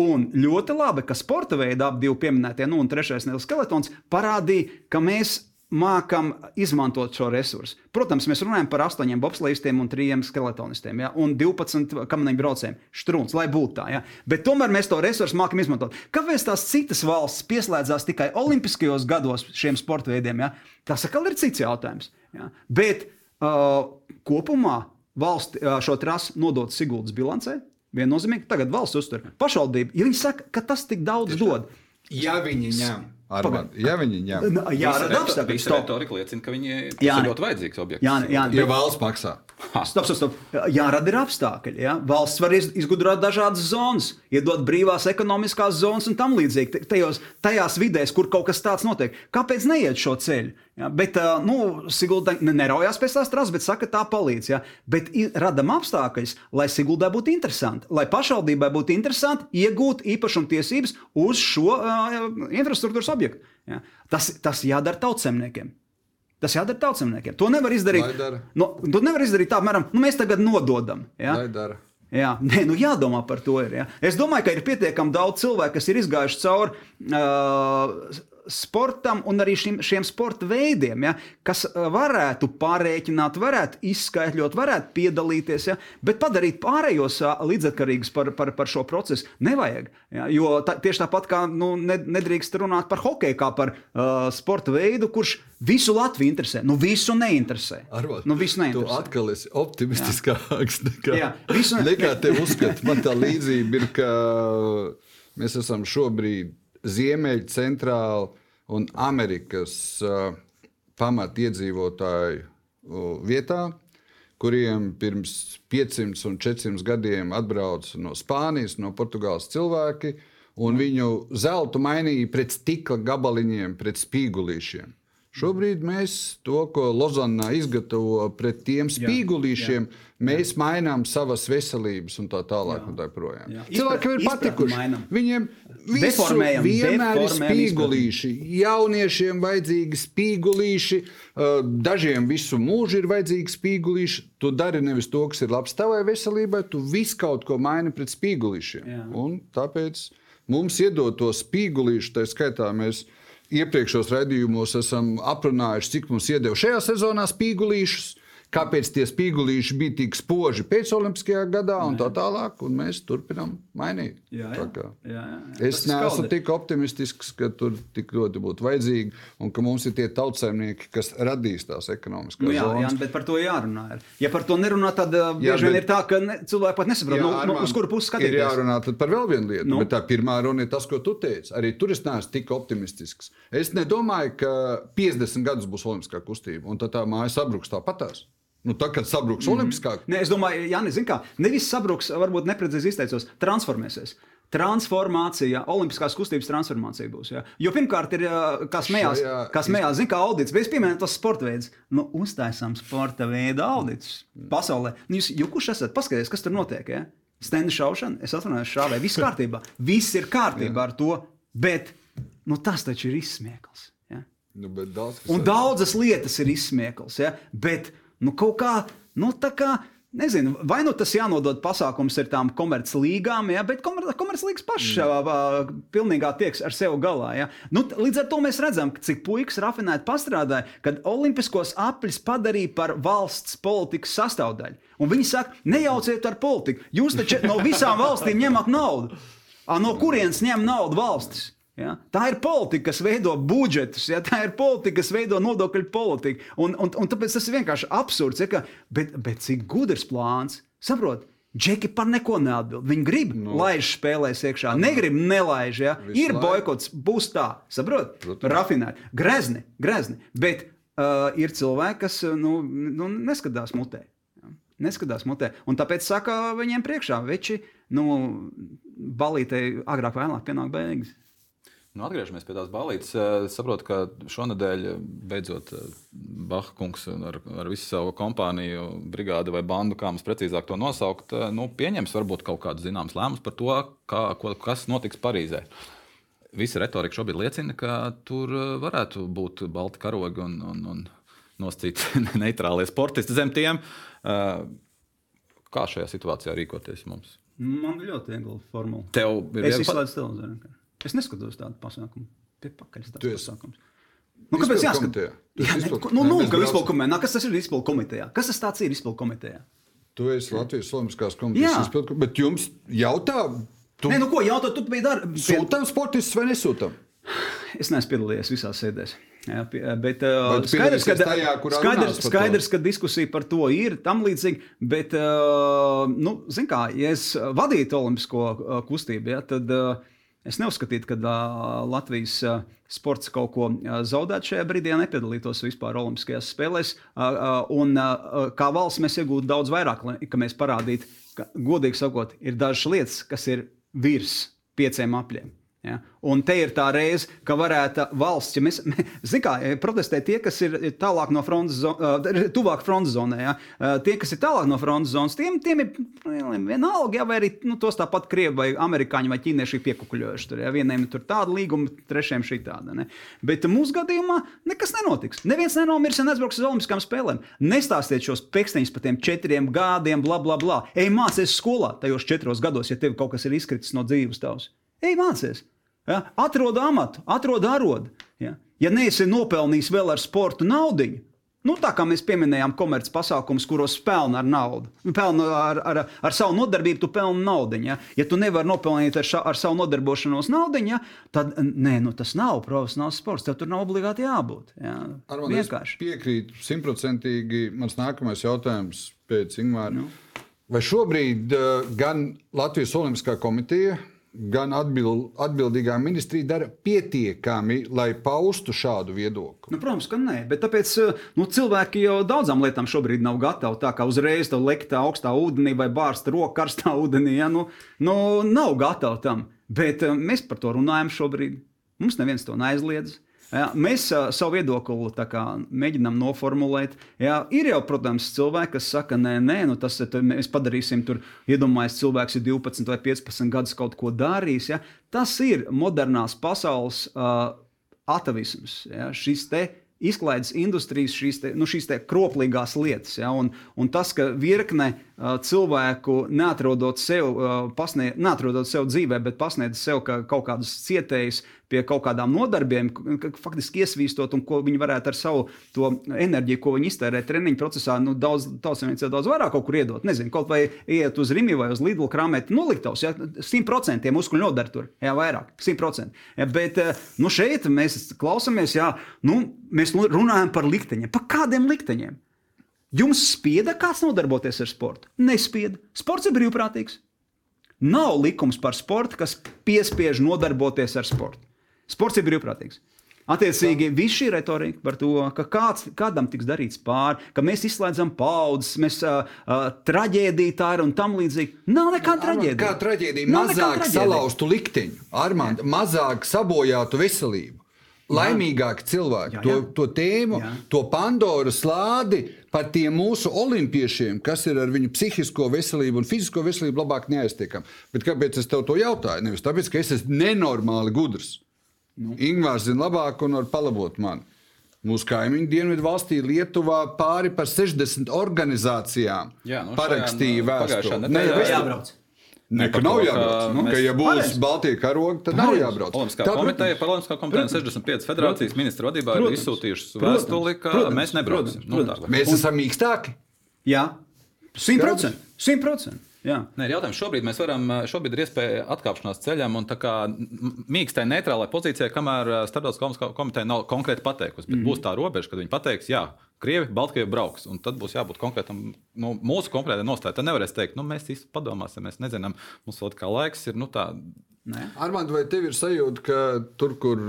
Un ļoti labi, ka sporta veida ap divi pieminētie, nu, un trešais Nils Skeletons parādīja, ka mēs mākam izmantot šo resursu. Protams, mēs runājam par astoņiem bobslēgstiem un trijiem skeletonistiem, ja, un 12 kamaniņu braucējiem. Strūns, lai būtu tā. Ja. Bet tomēr mēs to resursu mākam izmantot. Kāpēc tās citas valsts pieslēdzās tikai Olimpiskajos gados šiem sporta veidiem? Ja? Tas atkal ir cits jautājums. Ja. Bet uh, kopumā valsts uh, šo trasi nodot Siguldas bilancē. Viennozīmīgi, tagad valsts uztur pašvaldība. Ja viņi saka, ka tas tik daudz dod, Ja viņi ņem, Armand, ja viņi ņem, nu, jārada apstākļi. Stop. retorika liecina, ka viņi Jā, ir ļoti vajadzīgs objekts. Jā, jā, ja valsts maksā. Stop, stop, stop. Jārada ir apstākļi. Ja? Valsts var iz- izgudrot dažādas zonas, iedot brīvās ekonomiskās zonas un tam līdzīgi. Tajos, tajās vidēs, kur kaut kas tāds notiek. Kāpēc neiet šo ceļu? Ja? Bet, nu, Sigulda ne- neraujās pēc tās trases, bet saka, tā palīdz. Ja? Bet radam apstākļus, lai Siguldai būtu interesanti, lai pašvaldībai būtu interesanti iegūt īpašumtiesības uz šo uh, infrastruktūras objektu. Ja? Tas, tas jādara tautsemniekiem. Tas jādara tautsemniekiem. To nevar izdarīt. Nu, to nevar izdarīt tā, apmēram, nu, mēs tagad nododam. Ja? Jā, nē, nu jādomā par to. Ir, ja? Es domāju, ka ir pietiekami daudz cilvēku, kas ir izgājuši cauri uh, sportam un arī šim, šiem sporta veidiem, ja? kas uh, varētu pārreikināt, varētu izskaidrot, varētu piedalīties, ja? bet padarīt pārējos uh, līdzatkarīgus par, par, par šo procesu nevajag. Ja? Jo tā, tieši tāpat kā nu, ne, nedrīkst runāt par hokeju kā par uh, sporta veidu, kurš visu Latviju interesē. Nu, visu neinteresē. Arvot, nu, visu Tu neinteresē. atkal esi optimistiskāks nekā, Jā, visu- nekā tev uzskata. Man tā līdzība ir, ka mēs esam šobrīd Ziemeļa, Centrāla un Amerikas uh, pamatiedzīvotāju uh, vietā, kuriem pirms 500 un 400 gadiem atbrauca no Spānijas, no Portugāles cilvēki, un viņu zeltu mainīja pret stikla gabaliņiem, pret spīgulīšiem. Šobrīd mēs to, ko Lozanā izgatavo pret tiem spīgulīšiem, mēs mainām savas veselības un tā tālāk. Un tā projām. Jā. Cilvēkiem ir patikuši. Viņiem visu vienmēr ir spīgulīši. Jauniešiem vajadzīgi spīgulīši, dažiem visu mūžu ir vajadzīgi spīgulīši. Tu dari nevis to, kas ir labs tavai veselībai, tu visu kaut ko maini pret spīgulīšiem. Jā. Tāpēc mums iedod to spīgulīšu, tā skaitā mēs iepriekšējos raidījumos esam aprunājuši, cik mums iedeva šajā sezonā spīgulīšus. Kāpēc tie spīgulīši bija tik spoži pēc Olimpiskajā gadā un tā tālāk, un mēs turpinām mainīt. Jā, jā. kā. Jā, jā. Es ir neesmu tik optimistisks, ka tur tik ļoti būtu vajadzīgi, un ka mums ir tie tautsēmnieki, kas radīs tās ekonomiskās Nu, jā, jā, zonas. bet par to jārunā. Ir. Ja par to nerunā, tad uh, Jā, bieži vien bet- ir tā, ka ne, cilvēki pat nesaprot, Jā, nu, nu, Armand, uz kuru pusi Ir skatīties. jārunā tad par vēl vienu lietu, Nu? nu? bet tā pirmā runa ir tas, ko tu teici. Arī tur es neesmu tik optimistisks. Es nedomāju, ka 50 gadus būs olimpiskā kustība, un tad tā māja sabruks tāpatās. Nu, tā, kad sabruks mm olimpiskā Nē, es domāju, Jānis, kā, nevis sabruks, varbūt neprecīzi izteicos, transformēsies. Transformācija, olimpiskās kustības transformācija būs. Ja? Jo pirmkārt, ir ā, kā smējās, Šajā kā smējās zina, kā audits. Bet es pieminēju tos sporta veidus. Nu, uztaisām sporta veidu audits pasaulē. Nu, jūs, kurš esat? Paskatieties, kas tur notiek. Ja? Stenda šaušana, es atvainojos, šāvēju. Viss kārtībā. Viss ir kārtībā ar to. Bet nu, tas taču ir izsmiekls. Ja? nu, daudz, kas Un daudzas lietas ir izsmiekls. Ja? Bet nu, kaut kā, nu, tā kā. Nezinu, vai nu tas jānodod pasākums ar tām komerclīgām, ja, bet komer komerclīgas pašas mm. pilnībā tieks ar sevi galā. Ja. Nu, līdz ar to mēs redzam, cik puikas rafinēti pastrādāja, kad olimpiskos apļus padarīja par valsts politikas sastāvdaļu. Un viņi saka, nejauciet ar politiku. Jūs taču no visām valstīm ņemat naudu. A, no kurienes ņem naudu valstis? Ja? Tā ir politika, kas veido budžetus, ja? tā ir politika, kas veido nodokļu politiku. Un, un, un tāpēc tas ir vienkārši absurds. Ja? ka- Bet, bet cik gudrs plāns? Saprotiet, Džeki par neko neatbild. Viņi grib, no. laiž spēlēs iekšā, negrib, nelaiž. Ja? Visu Ir boikots, būs tā, saprotiet, rafinēti, grezni, grezni. Bet uh, ir cilvēki, kas uh, nu, nu, neskatās mutē. Ja? Neskatās mutē. Un tāpēc saka viņiem priekšā, veči, nu, balītei agrāk vai vēlāk pienāk beigas. Nu, atgriežamies pie tās balītes. Es saprotu, ka šonadēļ beidzot Baha kungs ar, ar visu savu kompāniju, brigādi vai bandu, kā mums precīzāk to nosaukt, nu, pieņems varbūt kaut kādus zināmus lēmumus par to, kā, ko, kas notiks Parīzē. Visa retorika šobrīd liecina, ka tur varētu būt balti karogi un, un, un nosacīti neitrālie sportisti zem tiem. Eh, Kā šajā situācijā rīkoties mums? Man ļoti viegli formula. Tev ir izslēdzu televizoru. Es neskatos tādu pasākumu. Pie pakaļ Tu tāds esi pasākums. Nu, kāpēc Izpildu jāskat? komitejā. Tu esi Jā, ne, nu, nu, ka izpildu komitejā. Kas tas ir izpildu komitejā? Kas tas tāds ir izpildu komitejā? Tu esi Latvijas Olimpiskās komitejas izpildu, bet jums jautā, tu Nē, nu ko jautāt, tu biji dar... pie- sūtām sportistus vai nesūtām? Es neesmu piedalījies visās sēdēs. Jā, bet uh, skaidrs, ka, tajā, skaidrs, skaidrs, ka diskusija par to ir tam līdzīga. Bet, uh, nu, zin kā, ja es vadītu olimpisko kustību, ja, tad uh, es neuzskatītu, ka uh, Latvijas uh, sports kaut ko uh, zaudētu šajā brīdī, ja nepiedalītos vispār Olimpiskajās spēlēs. Uh, uh, un uh, kā valsts mēs iegūtu daudz vairāk, lai ka mēs parādītu, ka, godīgi sakot, ir dažas lietas, kas ir virs pieciem apļiem. Ja? Un te ir tā reize, ka varētu valsts, ja mēs, kā protestē tie, kas ir tālāk no frontes, zo- uh, tuvāk frontes zonai. Ja? Uh, Tie, kas ir tālāk no frontes zonas, tiem, tiem ir nu, vienalga, ja, vai arī nu, tos tāpat krievi vai amerikāņi vai ķīnieši piekukuļojuši. Tur, ja? Vieniem tur tāda līguma, trešiem šī tāda. Ne? Bet mūsu gadījumā nekas nenotiks. Neviens nenomirs un aizbrauks uz Olimpiskām spēlēm. Nestāstiet šos pekstiņus par tiem četriem gadiem, bla, bla, bla. Ej, mācies skolā tajos četros gados, ja tev kaut kas ir izkritis no dzīves tavas. Ej, mācies! Ja? Atrod amatu, atrod arodu. Ja? ja neesi nopelnījis vēl ar sportu naudu, nu, tā kā mēs pieminējām komerces pasākumus, kuros pelna ar naudu, pelna ar, ar, ar savu nodarbību, tu pelni naudu. Ja? ja tu nevari nopelnīt ar, ša, ar savu nodarbošanos naudu, ja? tad nē, nu, tas nav profesionāls sports. Tev tur nav obligāti jābūt. Ja? Es Vienkārši. piekrītu simtprocentīgi. Mans nākamais jautājums pēc Ingūna. Nu. Vai šobrīd uh, gan Latvijas Olimpiskā komiteja, gan atbild, atbildīgā ministrija dara pietiekami, lai paustu šādu viedokli? Nu, protams, ka nē, bet tāpēc eh, nu, cilvēki jau daudzām lietām šobrīd nav gatavi. Tā kā uzreiz tam lekt augstā ūdenī vai bārst roku karstā ūdenī, ja, nu, nu, nav gatavi tam. Bet eh, mēs par to runājam šobrīd. Mums neviens to neaizliedz. Ja, mēs uh, savu viedokli kā, mēģinām noformulēt. Ja, ir jau, protams, cilvēki, kas saka, nē, nē nu tas ir, mēs padarīsim tur, iedomājieties, cilvēks ir 12 vai 15 gadus kaut ko darījis. Ja. Tas ir modernās pasaules uh, atavisms. Ja, šis te izklaides industrijas šīs, te, nu, šīs te kroplīgās lietas. Ja? Un, un tas, ka virkne cilvēku neatrodot sev, pasniedz, neatrodot sev dzīvē, bet pasniedz sev ka kaut kādus cietējus pie kaut kādām nodarbiem, faktiski iesvīstot, un ko viņi varētu ar savu enerģiju, ko viņi iztērē treniņu procesā, nu, daudz, daudz, daudz vairāk kaut kur iedot. Nezinu, kaut vai iet uz Rīgas vai uz Lidlu krāmēt noliktavus. Ja? 100% muskuļu nodara tur, jā, vairāk, 100%. Ja? Bet nu, šeit mēs klausāmies, jā, nu, mēs runājam par likteņiem. Par kādiem likteņiem? Jums spieda kāds nodarboties ar sportu? Nespieda. Sports ir brīvprātīgs. Nav likums par sportu, kas piespiež nodarboties ar sportu. Sports ir brīvprātīgs. Attiecīgi, viss šī retorika par to, ka kāds, kādam tiks darīts pāri, ka mēs izslēdzam paudzes, mēs uh, uh, traģēdija tā ir un tam līdzīgi. Nav nekāda traģēdija. Kā traģēdija? Nav mazāk salauztu likteņu, Armand, mazāk sabojātu veselību. Laimīgāki cilvēki, jā, jā. To, to tēmu, jā. to Pandoras lādi par tiem mūsu olimpiešiem, kas ir ar viņu psihisko veselību un fizisko veselību labāk neaiztiekami. Bet kāpēc es tev to jautāju? Nevis tāpēc, ka es esmu nenormāli gudrs. Nu. Ingūns zina labāk un var palabot mani. Mūsu kaimiņu dienvidu valstī Lietuvā pāri par 60 organizācijām Jā, nu, parakstīja vēstuli. Nē, jau jābrauc. Ne, ka nav jābrauc. Nu, ka, ja būs pareiz. Baltijas karoga, tad nav jābrauc. Olimpiskā tā, komiteja, par Olimpiskā komiteju 65 federācijas ministra vadībā ir izsūtījušas vēstuli, ka protams, mēs nebrauksim. Protams, nu, mēs esam mīkstāki. Jā, 100%. 100%. Jā. Nē, jautājums. Šobrīd mēs varam, šobrīd ir iespēja atkāpšanās ceļam un tā kā mīkstai neitrālai pozīcijai, kamēr starptautiskā komiteja nav konkrēti pateikusi. Bet mm -hmm. būs tā robeža, kad viņi pateiks, jā, Krievi, Baltkrievija brauks. Un tad būs jābūt konkrētam, nu, mūsu konkrētai nostājai. Tad nevarēs teikt, nu, mēs īsti padomāsim, mēs nezinām, mums vēl kā laiks ir. Nu, tā... Armand, vai tev ir sajūta, ka tur, kur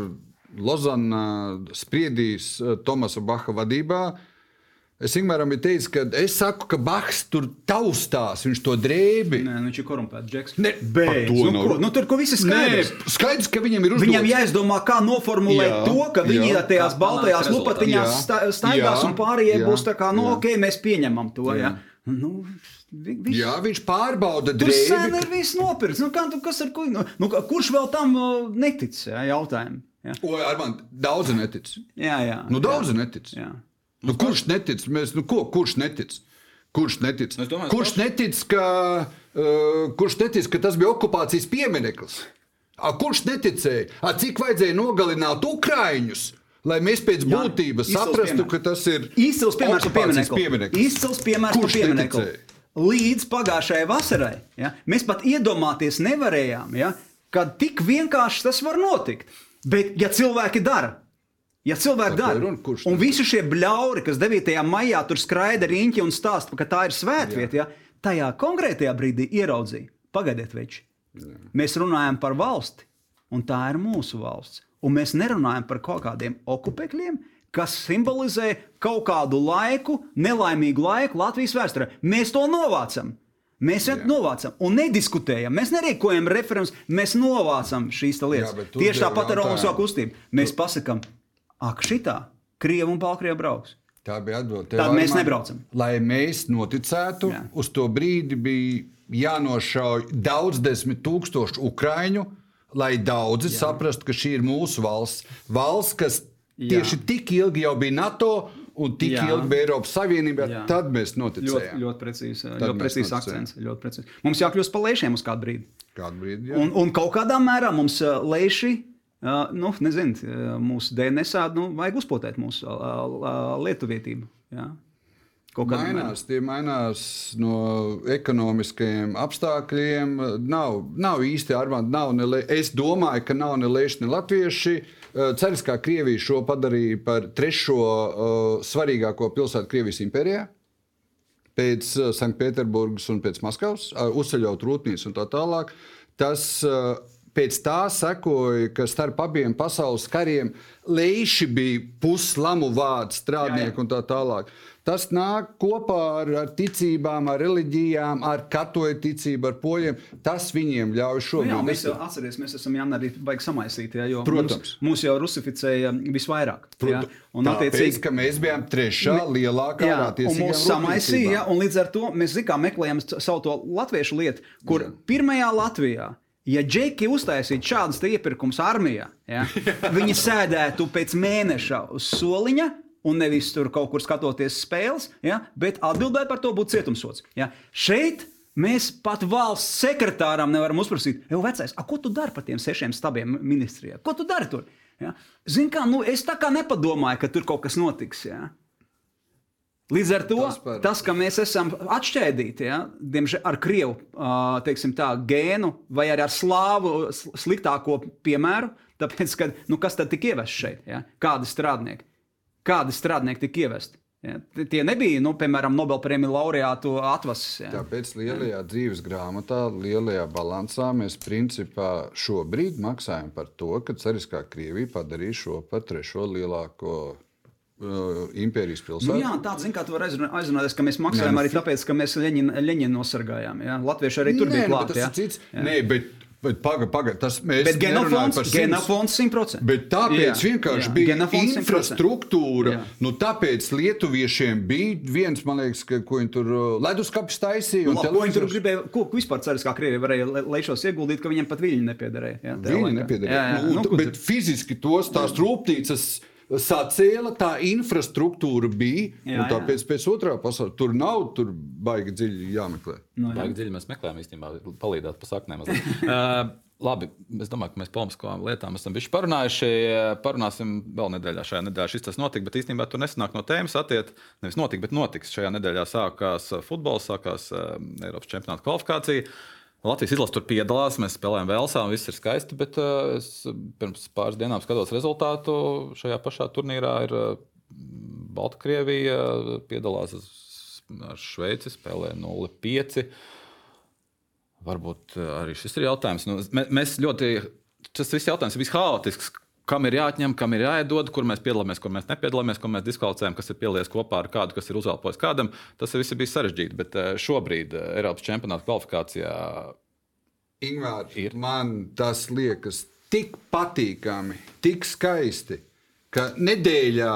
Lozana spriedīs Tomasa Baha vadībā, Es vienmēr biju teicis, ka es saku, ka Bahs tur taustās, viņš to drēbi. Nē, nu, viņš ir korumpēts. Džeks. Ne, bet nu, no... nu, tur ko viss ir skaidrs. Nē, skaidrs, ka viņam ir uzdots. Viņam jāizdomā, kā noformulēt jā, to, ka viņi jā, tajās baltajās lupatiņās staigās un pārējie jā, būs tā kā, nu, jā. ok, mēs pieņemam to. Jā. Jā. Nu, Viņš, Jā, viņš pārbauda drēbi. Tas sen ir viss nopirkts. Nu, kā, tu, ar, ko, nu, nu, kurš vēl tam uh, netic? Jā, jautājumu. Jā. O, ar man daudzi netic. Jā, jā. Nu, daudzi jā. netic. Jā. Nu, kurš netic? Mēs, nu, ko, kurš netic? Kurš netic? Domāju, kurš, netic ka, uh, kurš netic, ka tas bija okupācijas piemineklis? A, kurš neticēja? A, cik vajadzēja nogalināt Ukrāņus? Lai mēs pēc Jā, būtības saprastu, ka tas ir izcils piemērs par pieminekli. Izcils piemērs par pieminekli. Līdz pagājušajai vasarai ja, mēs pat iedomāties nevarējām, ja, ka tik vienkārši tas var notikt. Bet, ja cilvēki dara, Ja cilvēki dara, un visi šie bļauri, kas 9. maijā tur skraida riņķi un stāsta, ka tā ir svētvieta, ja, tajā konkrētajā brīdī ieraudzīja, pagaidiet, veči, Jā. mēs runājam par valsti, un tā ir mūsu valsts. Un mēs nerunājam par kaut kādiem okupēkļiem, kas simbolizē kaut kādu laiku, nelaimīgu laiku Latvijas vēsturē. Mēs to novācam. Mēs jau novācam un nediskutējam. Mēs nerīkojam referendumus, mēs novācam šīs lietas. Jā, Tieši tāpat ar Romas kustību. Mēs pasakām, ak, šitā Krievija un Baltkrievija brauks. Tā bija atbilde. Tad mēs nebraucam. Lai mēs noticētu, Jā. uz to brīdi bija jānošauj daudz desmit tūkstoši ukrāņu, lai daudzi Jā. saprastu, ka šī ir mūsu valsts. Valsts, kas Jā. tieši tik ilgi jau bija NATO. Un tik Jā. ilgi bija Eiropas Savienībā, Jā. tad mēs noticējām. Ļoti, ļoti precīzi, ļoti precīzi akcents. Ļoti precīzi. Mums jākļūst par lēšiem uz kādu brīdi. Kādu brīdi jā. un, un kaut kādā mērā mums lēši Uh, nu, nezinu, mūsu DNS nu, vajag uzpotēt mūsu uh, lietuvietību. Jā. Mainās, tie mainās no ekonomiskajiem apstākļiem. Nav, nav īsti armādi. Nav ne, es domāju, ka nav ne lēši, ne latvieši. Ceļš kā Krievija šo padarīja par trešo uh, svarīgāko pilsētu Krievijas impērijā. Pēc Sanktpēterburgas un pēc Maskavas, uh, uzceļot rūpnīcas un tā tālāk. Tas uh, Pēc tā sekoja, ka starp abiem pasaules kariem leiši bija puslamu vārds, strādnieki un tā tālāk. Tas nāk kopā ar, ar ticībām, ar reliģijām, ar katoļu ticību, ar poļiem. Tas viņiem ļauj šobrīd. Nu jā, mēs jau atceramies, mēs esam Jānis arī baigi samaisīti. Ja, Protams. Mūs, mūs jau rusificēja visvairāk. Protams. Ja, un Tāpēc, attiecīgi, ka mēs bijām trešā lielākā jā, un mūsu samaisīja, ja, un līdz ar to mēs zikā meklējam savu to latviešu lietu, kur jā. pirmajā Latvijā Ja džeki uztaisītu šādus iepirkumus armijā, ja, viņi sēdētu pēc mēneša uz soliņa un nevis tur kaut kur skatoties spēles, ja? bet atbildēt par to būtu cietumsots. Ja? Šeit mēs pat valsts sekretāram nevaram uzprasīt, jau vecais, ko tu dari par tiem sešiem stabiem ministrijā? Ko tu dari tur? Ja? Zini, kā, nu, es tā kā nepadomāju, ka tur kaut kas notiks. Ja? Līdz ar to tas, par... tas ka mēs esam atšķēdīti ja, diemžēl, ar krievu tā, gēnu vai ar slāvu sliktāko piemēru, tāpēc, ka, nu, kas tad tika ievests šeit? Ja? Kādi strādnieki? Kādi strādnieki tika ievesti? Ja, tie nebija, nu, piemēram, Nobelpremiju laureātu atvases. Ja. Tāpēc lielajā dzīves grāmatā, lielajā balansā mēs principā šobrīd maksājam par to, ka Ceriskā Krievija padarīja šo par trešo lielāko Uh, impērijas pilsēta. Nu, jā, tāds zināms, kā tu vari aizrunāties, ka mēs maksājam nē, nu, arī tāpēc, ka mēs Leņin nosargājām. Jā? Latvieši arī tur nē, bija nu, klāti. Tas ir cits. Jā. Nē, bet Bet pagaidi, pagaidi. Tas mēs bet genofons, genofons 100%. Bet tāpēc jā, vienkārši jā, bija infrastruktūra. Jā. Nu, tāpēc lietuviešiem bija viens, man liekas, ka, ko viņi tur uh, leduskapis taisīja. Nu, ko viņi tur gribēja, ko vispār ceras, kā Krievija varēja lejšos ieguldīt, ka viņiem pat viļņi nepiederēja. Viņi nepiederēja. Jā, jā. Nu, nu, bet fiziski tos tās rūpnīcas sacēla, tā infrastruktūra bija. Jā, jā. Tāpēc pēc otrā pasaules tur nav tur baigi dziļi jāmeklē. No, jā. Baigi dziļi mēs meklējam īstenībā, palīdzēt pa saknēm. uh, labi, es domāju, ka mēs polemiskām lietām esam bijuši parunājuši. Parunāsim vēl nedēļā. Šajā nedēļā šis tas notika, bet īstenībā tur nesanāk no tēmas attiekt. Nevis notika, bet notiks. Šajā nedēļā sākās futbols, sākās Eiropas čempionāta kvalifikācija. Latvijas izlase tur piedalās, mēs spēlējam Velsā, viss ir skaisti. Bet uh, es pirms pāris dienām skatos rezultātu. Šajā pašā turnīrā ir uh, Baltkrievija, piedalās ar Šveici, spēlē 0-5. Varbūt arī šis ir jautājums. Nu, mēs ļoti, tas viss jautājums ir vishaotisks kam ir jāatņem, kam ir jāiedod, kur mēs piedalāmies, kur mēs nepiedalāmies, ko mēs diskvalificējam, kas ir pielies kopā ar kādu, kas ir uzelpojis kādam. Tas viss bija sarežģīti. Bet eh, šobrīd eh, Eiropas čempionāta kvalifikācijā Ingūna, man tas liekas tik patīkami, tik skaisti, ka nedēļā,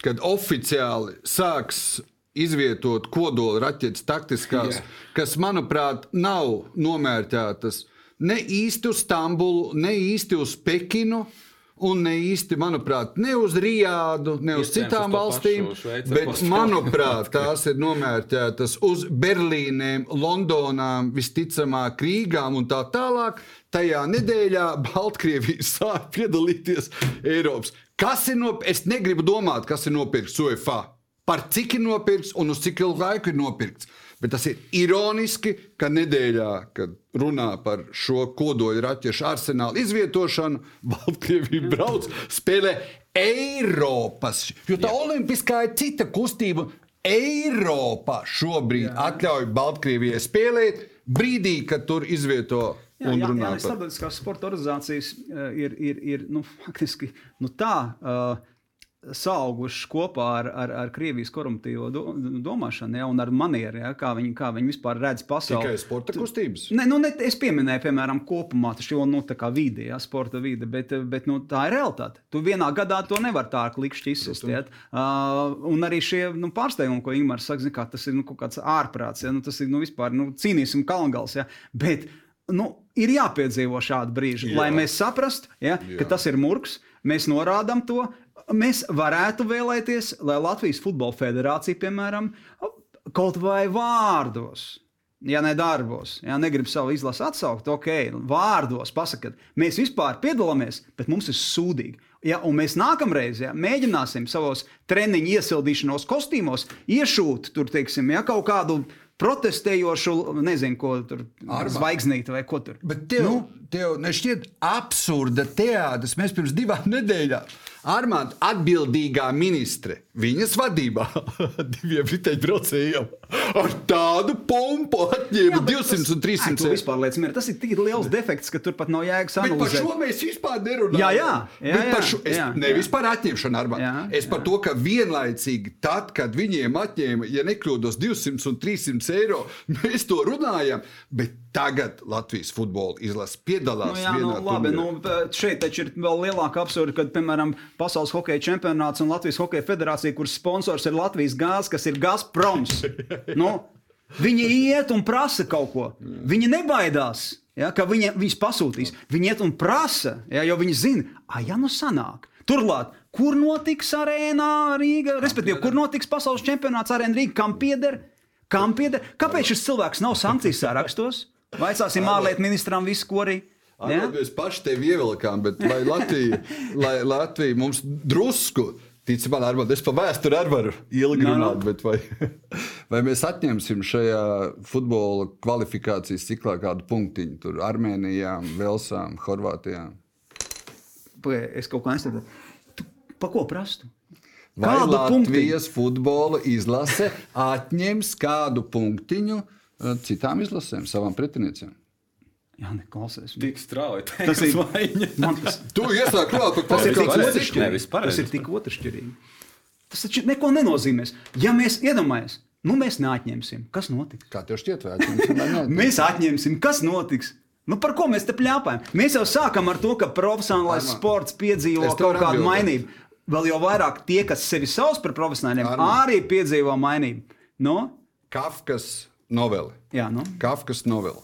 kad oficiāli sāks izvietot kodola raķetes taktiskās, yeah. kas, manuprāt, nav nomērķētas ne īsti uz Stambulu, ne īsti uz Pekinu un ne īsti, manuprāt, ne uz Rijādu, ne uz Iespējams citām uz valstīm, Šveice, bet, postēl. manuprāt, tās ir nomērķētas uz Berlīnēm, Londonām, visticamāk, Rīgām un tā tālāk. Tajā nedēļā Baltkrievija sāk piedalīties Eiropas. Kas ir nopirkts? Es negribu domāt, kas ir nopirkts UEFA. Par cik ir nopirkts un uz cik ilgu laiku ir nopirkts. Bet tas ir ironiski, ka nedēļā, kad runā par šo kodoļu raķešu arsenālu izvietošanu, Baltkrievija brauc, spēlē Eiropas. Jo tā Jā. olimpiskā ir cita kustība. Eiropa šobrīd Jā. atļauj Baltkrievijai spēlēt brīdī, kad tur izvieto. Jā, jā, jā, starptautiskās sporta organizācijas uh, ir, ir, ir nu, faktiski nu, tā. Uh, sauguši kopā ar, ar, ar Krievijas koruptīvo do, domāšanu, ja, un ar manieriem, ja, kā, viņi, kā viņi vispār redz pasauli. Tikai sporta kustības? Ne, nu, ne, es pieminēju, piemēram, kopumā šo nu, vidi, ja, sporta vidi, bet, bet nu, tā ir realitāte. Tu vienā gadā to nevar tā ar klikšķi izsist. Ja. Uh, un arī šie nu, pārsteigumi, ko Ingūns saka, zin, kā, tas ir nu, kaut kāds ārprāts, ja, nu, tas ir nu, vispār nu, cīnīsim kalngals. Ja, bet, nu, ir jāpiedzīvo šādi brīži, Jā. lai mēs saprastu, ja, Jā. ka tas ir murgs. Mēs norādām to, mēs varētu vēlēties, lai Latvijas Futbola Federācija, piemēram, kaut vai vārdos. Ja ne darbos, ja negrib savu izlasi atsaukt, ok, vārdos pasakiet, mēs vispār piedalāmies, bet mums ir sūdīgi. Ja, un mēs nākamreiz ja, mēģināsim savos treniņu iesildīšanos kostīmos iešūt tur, teiksim, ja, kaut kādu protestējošu, nezinu, ko tur zvaigznīti vai ko tur. Bet tev, nu? tev nešķiet absurda teātris. Mēs pirms divām nedēļām Armāns atbildīgā ministre viņas vadībā diviem riteņbraucējiem ar tādu pompu atņēma 200 un 300 eiro. Vispār, lietas, tas ir tik liels defekts, ka tur pat nav jēgas analizēt. Bet par šo mēs vispār nerunājam. Jā, jā. jā, jā, par šo, es, jā, nevis jā. par atņemšanu Armāns. Jā, es par jā. to, ka vienlaicīgi tad, kad viņiem atņēma, ja nekļūdos 200 un 300 eiro, mēs to runājam. Bet Tagad Latvijas futbola izlase piedalās. Nu, jā, nu, labi, nu, šeit taču ir vēl lielāka absurda, kad, piemēram, Pasaules hokeja čempionāts un Latvijas hokeja federācija, kuras sponsors ir Latvijas gāzes, kas ir Gazproms. nu, viņi iet un prasa kaut ko. Viņi nebaidās, ja, ka viņi, viņus pasūtīs. Viņi iet un prasa, ja, jo viņi zina, ah, ja nu sanāk. Turklāt, kur notiks arēnā Rīga, respektīvi, kur notiks pasaules čempionāts arēnā Rīga, kam pieder? Kam pieder? Kāpēc šis cilvēks nav sankcijas sārakstos? Vaicāsim ārlietu ministram visu, ko arī. Ja? Mēs paši tevi ievilkām, bet lai Latvija, lai Latvija mums drusku. Ticībā, Armand, es pa vēsturi arī varu ilgi No, no. runāt, bet vai, vai mēs atņemsim šajā futbola kvalifikācijas ciklā kādu punktiņu? Tur Armēnijā, Velsām, Horvātijā. Pagaid, Es kaut nesaprotu. Tu Pa ko prastu? Vai Kādu Latvijas futbola izlase atņems kādu punktiņu eh, citām izlasēm, savām pretiniecēm? Jā, neklausies. Tik strauji. Tas ir vaiņa. man tas. Tu iesāki klāt par Tas ir tik otršķirīgi. Nevis pareizi. Tas ir tik otršķirīgi. Tas taču neko nenozīmēs. Ja mēs iedomājamies, nu mēs neatņemsim, kas notiks? Kā tev šķiet, vai atņemsim? Mēs atņemsim, kas notiks. Nu, par ko mēs te plēpājam? Mēs jau sākam ar to, ka profesionālais Armand, sports piedzīvo kaut kādu mainību. Vēl jau vairāk tie, kas sevi sauc par profesionāļiem, arī piedzīvo mainību. Nu, Kafkas noveli. jā, nu. Kafkas novela.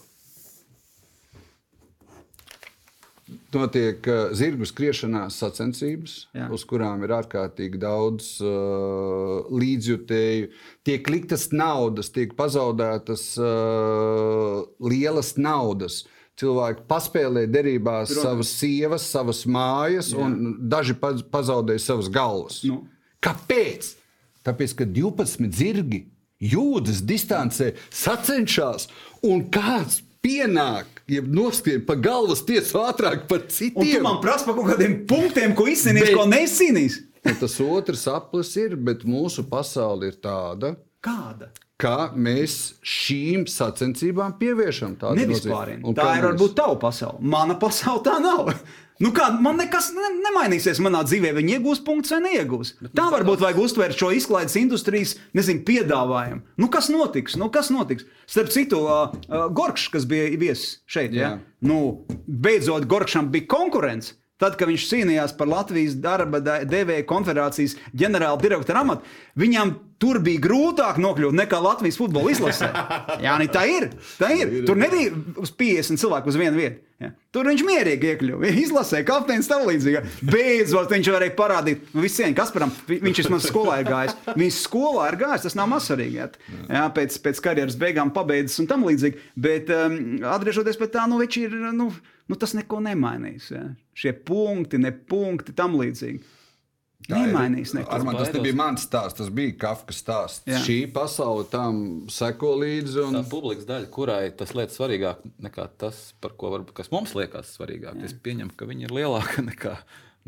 Notiek uh, zirgu skriešanās sacensības, Jā. uz kurām ir ārkārtīgi daudz uh, līdzjutēju. Tiek liktas naudas, tiek pazaudētas uh, lielas naudas. Cilvēki paspēlē derībās Protams. savas sievas, savas mājas, Jā. un daži paz- pazaudēja savas galvas. Nu. Kāpēc? Tāpēc, ka 12 zirgi jūdas distancē sacenšas, un kāds pienāk, ja noskrien pa galvas tiesu ātrāk par Un tu citiem. man prasa par kaut kādiem punktiem, ko izcīnīs, Bet- ko neizcīnīs. Un tas otrs aplis ir, bet mūsu pasaule ir tāda, Kāda? ka mēs šīm sacensībām pievēršam tādu. Un Tā kā ir mēs- varbūt tava pasaule. Mana pasaule tā nav. Nu kā, man nekas ne, nemainīsies manā dzīvē. Viņi iegūs punktus vai neiegūs. Tā varbūt vajag uztvērt šo izklaides industrijas nezinu, piedāvājumu. Nu, kas notiks? Nu, kas notiks? Starp citu, uh, uh, Gorkšs, kas bija viesis šeit, ja? Jā. nu, beidzot Gorkšam bija konkurence. Tad, kad viņš cīnījās par Latvijas darba de- devēja konfederācijas ģenerāla direktora amatu, viņam tur bija grūtāk nokļūt nekā Latvijas futbola izlasē. Jā, nē, tā ir. Tā ir. Tur nebija uz 50 cilvēku uz vienu vietu. Ja. Tur viņš mierīgi iekļuva. Izlasē, kapteinis tam līdzīgi. Beidzot, viņš varēja parādīt, nu, visiem, kas param, vi- viņš vismaz skolā ir gājis. Viņš skolā ir gājis, tas nav mazsvarīgi. Jā, jā, pēc, pēc karjeras beigām pabeidzis un tam līdzīgi. Bet um, atgriežoties pie tā, nu, viņš ir. Nu, Nu, tas neko nemainīs. Ja? Šie punkti, ne punkti, tam līdzīgi. Tā. Nemainīs neko. Armand, tas Baidos. nebija mans stāsts, tas bija Kafkas stāsts. Jā. Šī pasaule tam seko līdzi. Un... Tā publikas daļa, kurai tas liekas svarīgāk nekā tas, par ko varbūt, kas mums liekas svarīgāk. Es pieņemu, ka viņi ir lielāki nekā,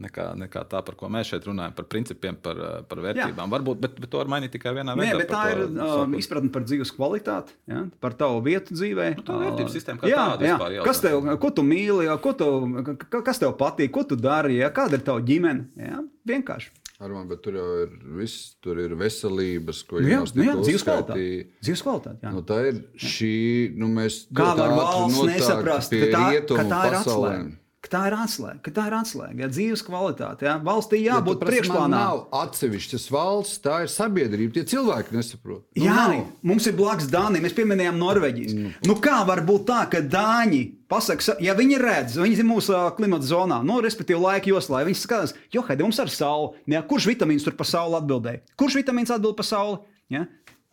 nekā, nekā tā, par ko mēs šeit runājam, par principiem, par, eh, par vērtībām. Varbūt, bet, bet to var mainīt tikai vienā Nē, veidā. bet tā ir to um, sakot. izpratne par dzīves kvalitāti, ja? par tavu vietu dzīvē. Nu, tā vērtības sistēma kā jā, tāda jā. vispār jau Kas tev, ko tu mīli, ja? ko tu, ka- kas tev patīk, ko tu dari, ja? kāda ir tava ģimene? Ja? Vienkārši. Armand, bet tur jau ir viss, tur ir veselības, ko jā, nu, jā, tikko dzīves kvalitāte. uzskaitīja. Dzīves kvalitāte jā. Nu, tā ir šī, nu, mēs Kā ļoti var ātri valsts nesaprast, ka tā, ka tā ir atslēga? Ka tā ir atslēga, ka tā ir atslēga. Ja, dzīves kvalitāte. Ja, valstī Ja jābūt man priekšplānā. Nav atsevišķas valsts, tā ir sabiedrība. Tie cilvēki nesaprot. Nu, Jā, nav. mums ir blakus Dānija. Mēs pieminējām Norvēģijas. Mm. Nu, kā var būt tā, ka Dāņi pasakā, sa- ja viņi redz, viņi ir mūsu klimata zonā, nu, respektīvi laika joslā, viņi skatās, jo haidi, mums ar sauli. Ja, kurš vitamīns tur par sauli atbildēja? Kurš vitamīns atbild par sauli? Ja?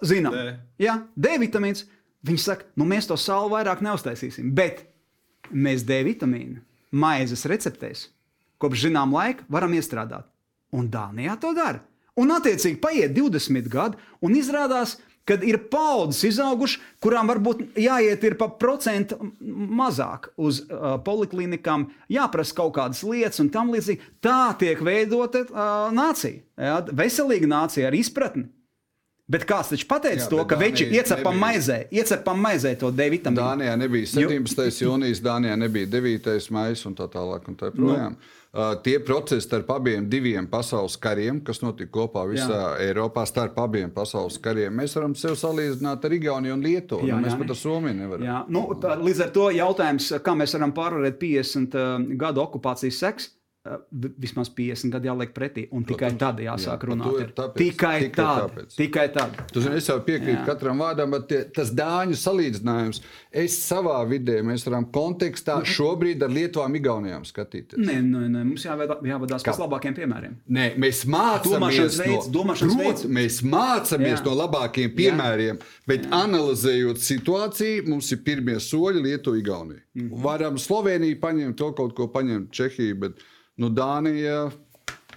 Zinām, D. Jā, D vitamīns. Viņi saka, nu, mēs to sauli vairāk neuztaisīsim, bet mēs D vitamīnu maizes receptēs kopš zinām laika varam iestrādāt. Un Dānijā to dara. Un, attiecīgi, paiet 20 gadi, un izrādās, ka ir paudzes izaugušas, kurām varbūt jāiet ir pa procentu mazāk uz uh, poliklinikām, jāprasa kaut kādas lietas un tam līdzīgi. Tā tiek veidota uh, nācija. Jā, veselīga nācija ar izpratni. Bet kāds taču pateica Jā, to, ka veči iecepam maizē, iecepam maizē to D vitamīnu. Dānijā nebija 17. jūnijas, Dānijā nebija 9. maija un tā tālāk. Un tā projām. Nu. Uh, tie procesi starp abiem diviem pasaules kariem, kas notika kopā visā Jā. Eiropā, starp abiem pasaules kariem, mēs varam sev salīdzināt ar Igauniju un Lietuvu. Jā, Jā, mēs jā, pat ar Somiju nevaram. Jā, nu, tā, līdz ar to jautājums, kā mēs varam pārvarēt 50 uh, gadu okupācijas seks, vi- vismaz 50 gadi jāliek pretī, un tikai Protams, tad jā, jāsāk par runāt. ir tāpēc, Tikai tikai tad. tāpēc. Tikai tad. Tu zini, es jau piekrītu Jā. katram vārdam, bet tie, tas dāņu salīdzinājums, es savā vidē, mēs varam kontekstā šobrīd ar Lietuvām, Igaunijām skatīties. Nē, nē, nē, mums jāvada, jāvadās pēc labākiem piemēriem. Nē, mēs mācāmies veids, no, Prot- mēs mācāmies Jā. no labākiem piemēriem, bet Jā. analizējot situāciju, mums ir pirmie soļi Lietuva, Igaunija. Mhm. Varam Sloveniju paņemt, to kaut ko paņemt, Čehiju, bet nu, Dānija.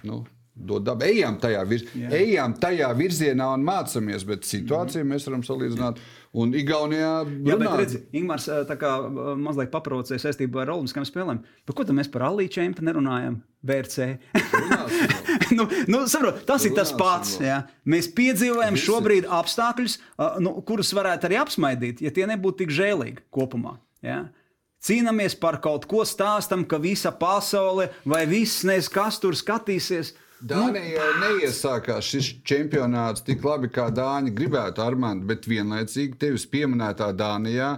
Nu, Dod dabu. Ejam tajā, vir, ejam tajā virzienā un mācāmies, bet situāciju mēs varam salīdzināt. Un Igaunijā. Jā, bet runāt. redzi, Ingūns mazliet paprovocēja saistībā ar Olimpiskām spēlēm. Bet ko tad mēs par Alīdu čempionu nerunājam? VRC. Nu, nu, saprot, tas ir tas pats. Jā. Mēs piedzīvojam Visi. šobrīd apstākļus, uh, nu, kurus varētu arī apsmaidīt, ja tie nebūtu tik žēlīgi kopumā. Jā. Cīnāmies par kaut ko, stāstam, ka visa pasaule vai viss nezinu, kas tur skatīsies. Dānija jau neiesākās šis čempionāts tik labi, kā Dāņi gribētu, Armand, bet vienlaicīgi tevis pieminētā Dānijā.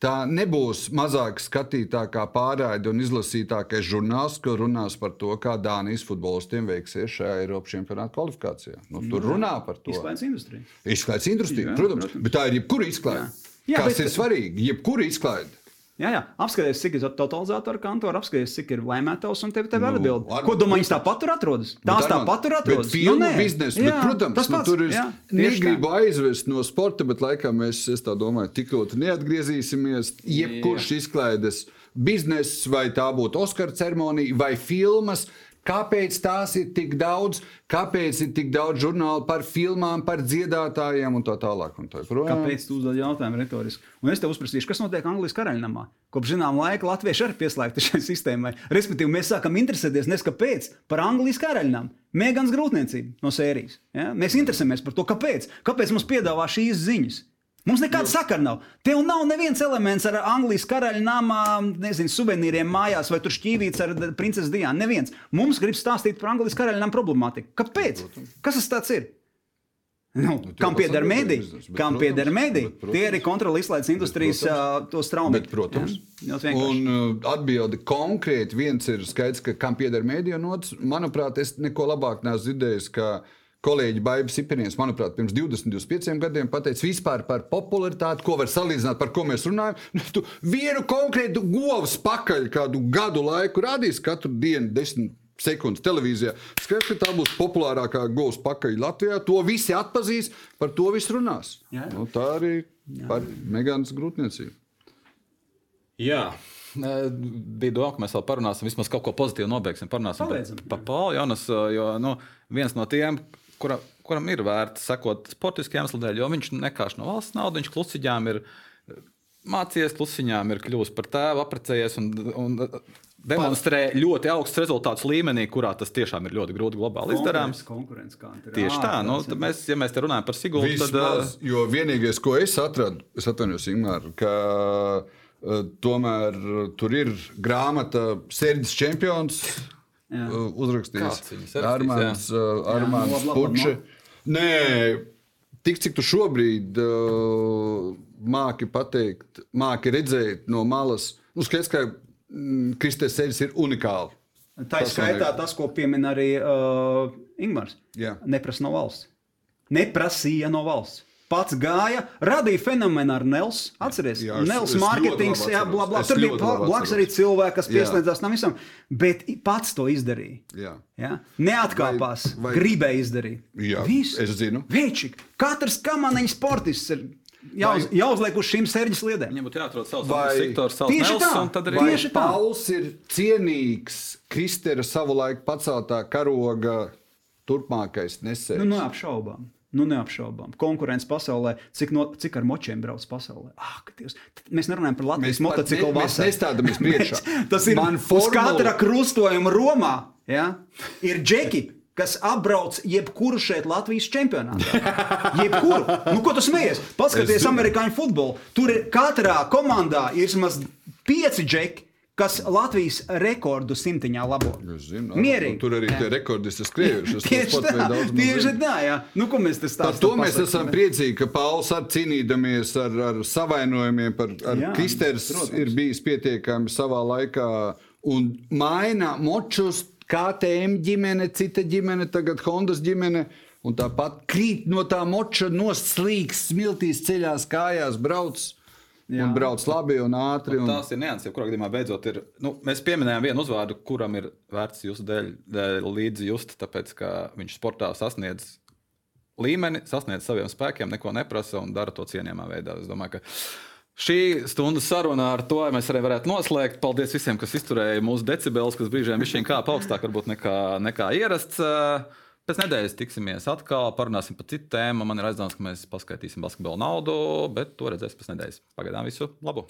Tā nebūs mazāk skatītākā pārraide un izlasītākais žurnāls, kur runās par to, kā Dānijas futbolistiem veiksies šajā Eiropas čempionāta kvalifikācijā. Nu, tur runā par to. Izklaides industrija. Izklaides industrija, Jā, protams, protams. bet tā ir jebkura izklaide. Jā, Kas bet- ir svarīgi? Jebkura izklaide. Jā, jā. apskaties, cik ir totalizatoru kantora, apskaties, cik ir lēmētājs, un tev, tev Nu, ir atbilde. ar- Ko domā, viņas tāpat tur atrodas? Tās Bet, tāpat tur atrodas. Bet filmu nē. biznesu, Jā, bet, protams, tas nu, pats. tur ir. Jā. Negribu aizvest no sporta, bet laikam mēs, es tā domāju, tik ļoti neatgriezīsimies. Jebkurš izklaides bizness, vai tā būtu Oskara ceremonija vai filmas. Kāpēc tās ir tik daudz? Kāpēc ir tik daudz žurnālu par filmām, par dziedātājiem un tā tālāk? Un tā joprojām? Kāpēc tu uzdod jautājumu retoriski? Un es tev uzprasīšu, kas notiek Anglijas karaļnamā? Kopš zināmā laika latvieši arī pieslēgti šai sistēmai. Respektīvi, mēs sākam interesēties nes kāpēc par Anglijas karaļnamu. Mēgans grūtniecība no sērijas. Ja? Mēs interesējamies par to, kāpēc. Kāpēc mums piedāvā šīs ziņas? Mums nekāda sakara nav. Tev nav neviens elements ar Anglijas karaļa nama, nezinu, suvenīriem mājās, vai tur šķīvīts ar princesi Diānu. Neviens. Mums grib stāstīt par Anglijas karaļa nama problemātiku. Kāpēc? Kas tas tāds ir? Nu, tie kam pieder mediji? Kam pieder mediji? Tie arī kontroli izlaides industrijas. Bet, protams, vienkārši. un uh, atbildi konkrēti. Viens ir skaidrs, ka kam pieder mēdīja, un otrs, manuprāt, es neko labāk neesmu dzirdējis. Kolēģi Baiba Sipinieks, manuprāt, pirms 20, 25 gadiem pateica vispār par popularitāti, ko var salīdzināt, par ko mēs runājam. Nu, Tu vienu konkrētu govs pakaļ kādu gadu laiku rādīs katru dienu, desmit sekundes televīzijā. Skaidrs, ka tā būs populārākā govs pakaļ Latvijā. To visi atpazīs, par to viss runās. Jā, jā. Nu, tā arī par Megānas grūtniecību. Jā. Bija doma, ka mēs vēl parunāsim, vismaz kaut ko pozitīvu nobeigsim. Parunāsim Pabeidzam. par pa Pauli Jonas, jo nu, viens no tiem, kura, kuram ir vērts sekot sportiskiem iemesliem jo viņš nekāš no valsts naudas, viņš klusiņām ir mācījies, klusiņām ir kļuvis par tēvu, apprecējies un, un demonstrē ļoti augsts rezultāts līmenī, kurā tas tiešām ir ļoti grūti globāli izdarāms. Konkurence, kā tur Tieši tā, nu, tad mēs, ja mēs te runājam par Sigultu, tad uh, Vismaz, jo vienīgais, ko es atradu, es atvainojos, Ingūna, ka uh, tomēr uh, tur ir grāmata Serģis Čempions. Jā. Uzrakstījis Armāns, uh, Armāns Puče. Nē, tik cik tu šobrīd uh, māki pateikt, māki redzēt no malas, nu skaidrs, ka mm, Kristēns Serģis ir unikāls. Tā ir skaitā tas, ko piemin arī uh, Ingūns. Jā. Neprasa no valsts. Neprasīja no valsts. Pats gāja, radīja fenomenu ar Nels. Atcerieties, Jā, es- Nels labi jā, bla, bla. Tur bija blakus arī cilvēki, kas Jā. pieslēdzās tam visam, bet pats to izdarīja. Jā. Ja? Neatkāpās, Vai- vai- gribēja izdarīt. Jā, Viss. es zinu. Veičik. Katrs kamaniņš sportists ir jāuz, jāuzliek uz šīm sērģis sliedēm. viņam būtu jāatrod savs Vai- sektors, savs Tieši nels, tā. un tad arī Vai Tieši tā. Pauls ir cienīgs Kristēra savulaik paceltā karoga turpmākais nesējs? Nu, neapšaubām. Nu, neapšaubām. Konkurence pasaulē, cik, no, cik ar močiem brauc pasaulē. Ah, Dievs. Mēs nerunājam par Latvijas motociklu ne- mēs vasaru. nestādamies priekšā. Tas ir Man uz formula- katra krustojuma Romā. Ja? Ir džeki, kas apbrauc jebkuru šeit Latvijas čempionātā. Jebkuru. Nu, ko tu smejies? Paskaties, amerikāņu futbolu. Tur ir katrā komandā ir vismaz pieci džeki. Kas Latvijas rekordu simtiņā labo? Zinu, Mierīgi. Tur arī tie rekordisti skriejuši. Tieši tā, tieši tā, jā. Nu, ko mēs te Par stāstām? to mēs esam priecīgi, ka Pauls ar cīnīdamies ar, ar savainojumiem, par, ar Jā, Kristers protams. ir bijis pietiekami savā laikā un maina močus KTM ģimene, cita ģimene, tagad Hondas ģimene. Un tāpat krīt no tā moča, noslīgs, smiltīs ceļās, kājās, brauc. Jā. Un brauc labi un ātri. Un... Tās ir nianses, kurā gadījumā beidzot ir. Nu, mēs pieminējām vienu uzvārdu, kuram ir vērts jūsu dēļ, dēļ līdzi just, tāpēc ka viņš sportā sasniedz līmeni, sasniedz saviem spēkiem, neko neprasa un dara to cienījamā veidā. Es domāju, ka šī stundas saruna ar to mēs arī varētu noslēgt. Paldies visiem, kas izturēja mūsu decibelus, kas brīžiem bija kāpa augstāk, varbūt nekā, nekā ierasts. Pēc nedēļas tiksimies atkal, parunāsim par citu tēmu. Man ir aizdoms, ka mēs paskatīsim basketbola naudu, bet to redzēsim pēc nedēļas. Pagaidām visu labu!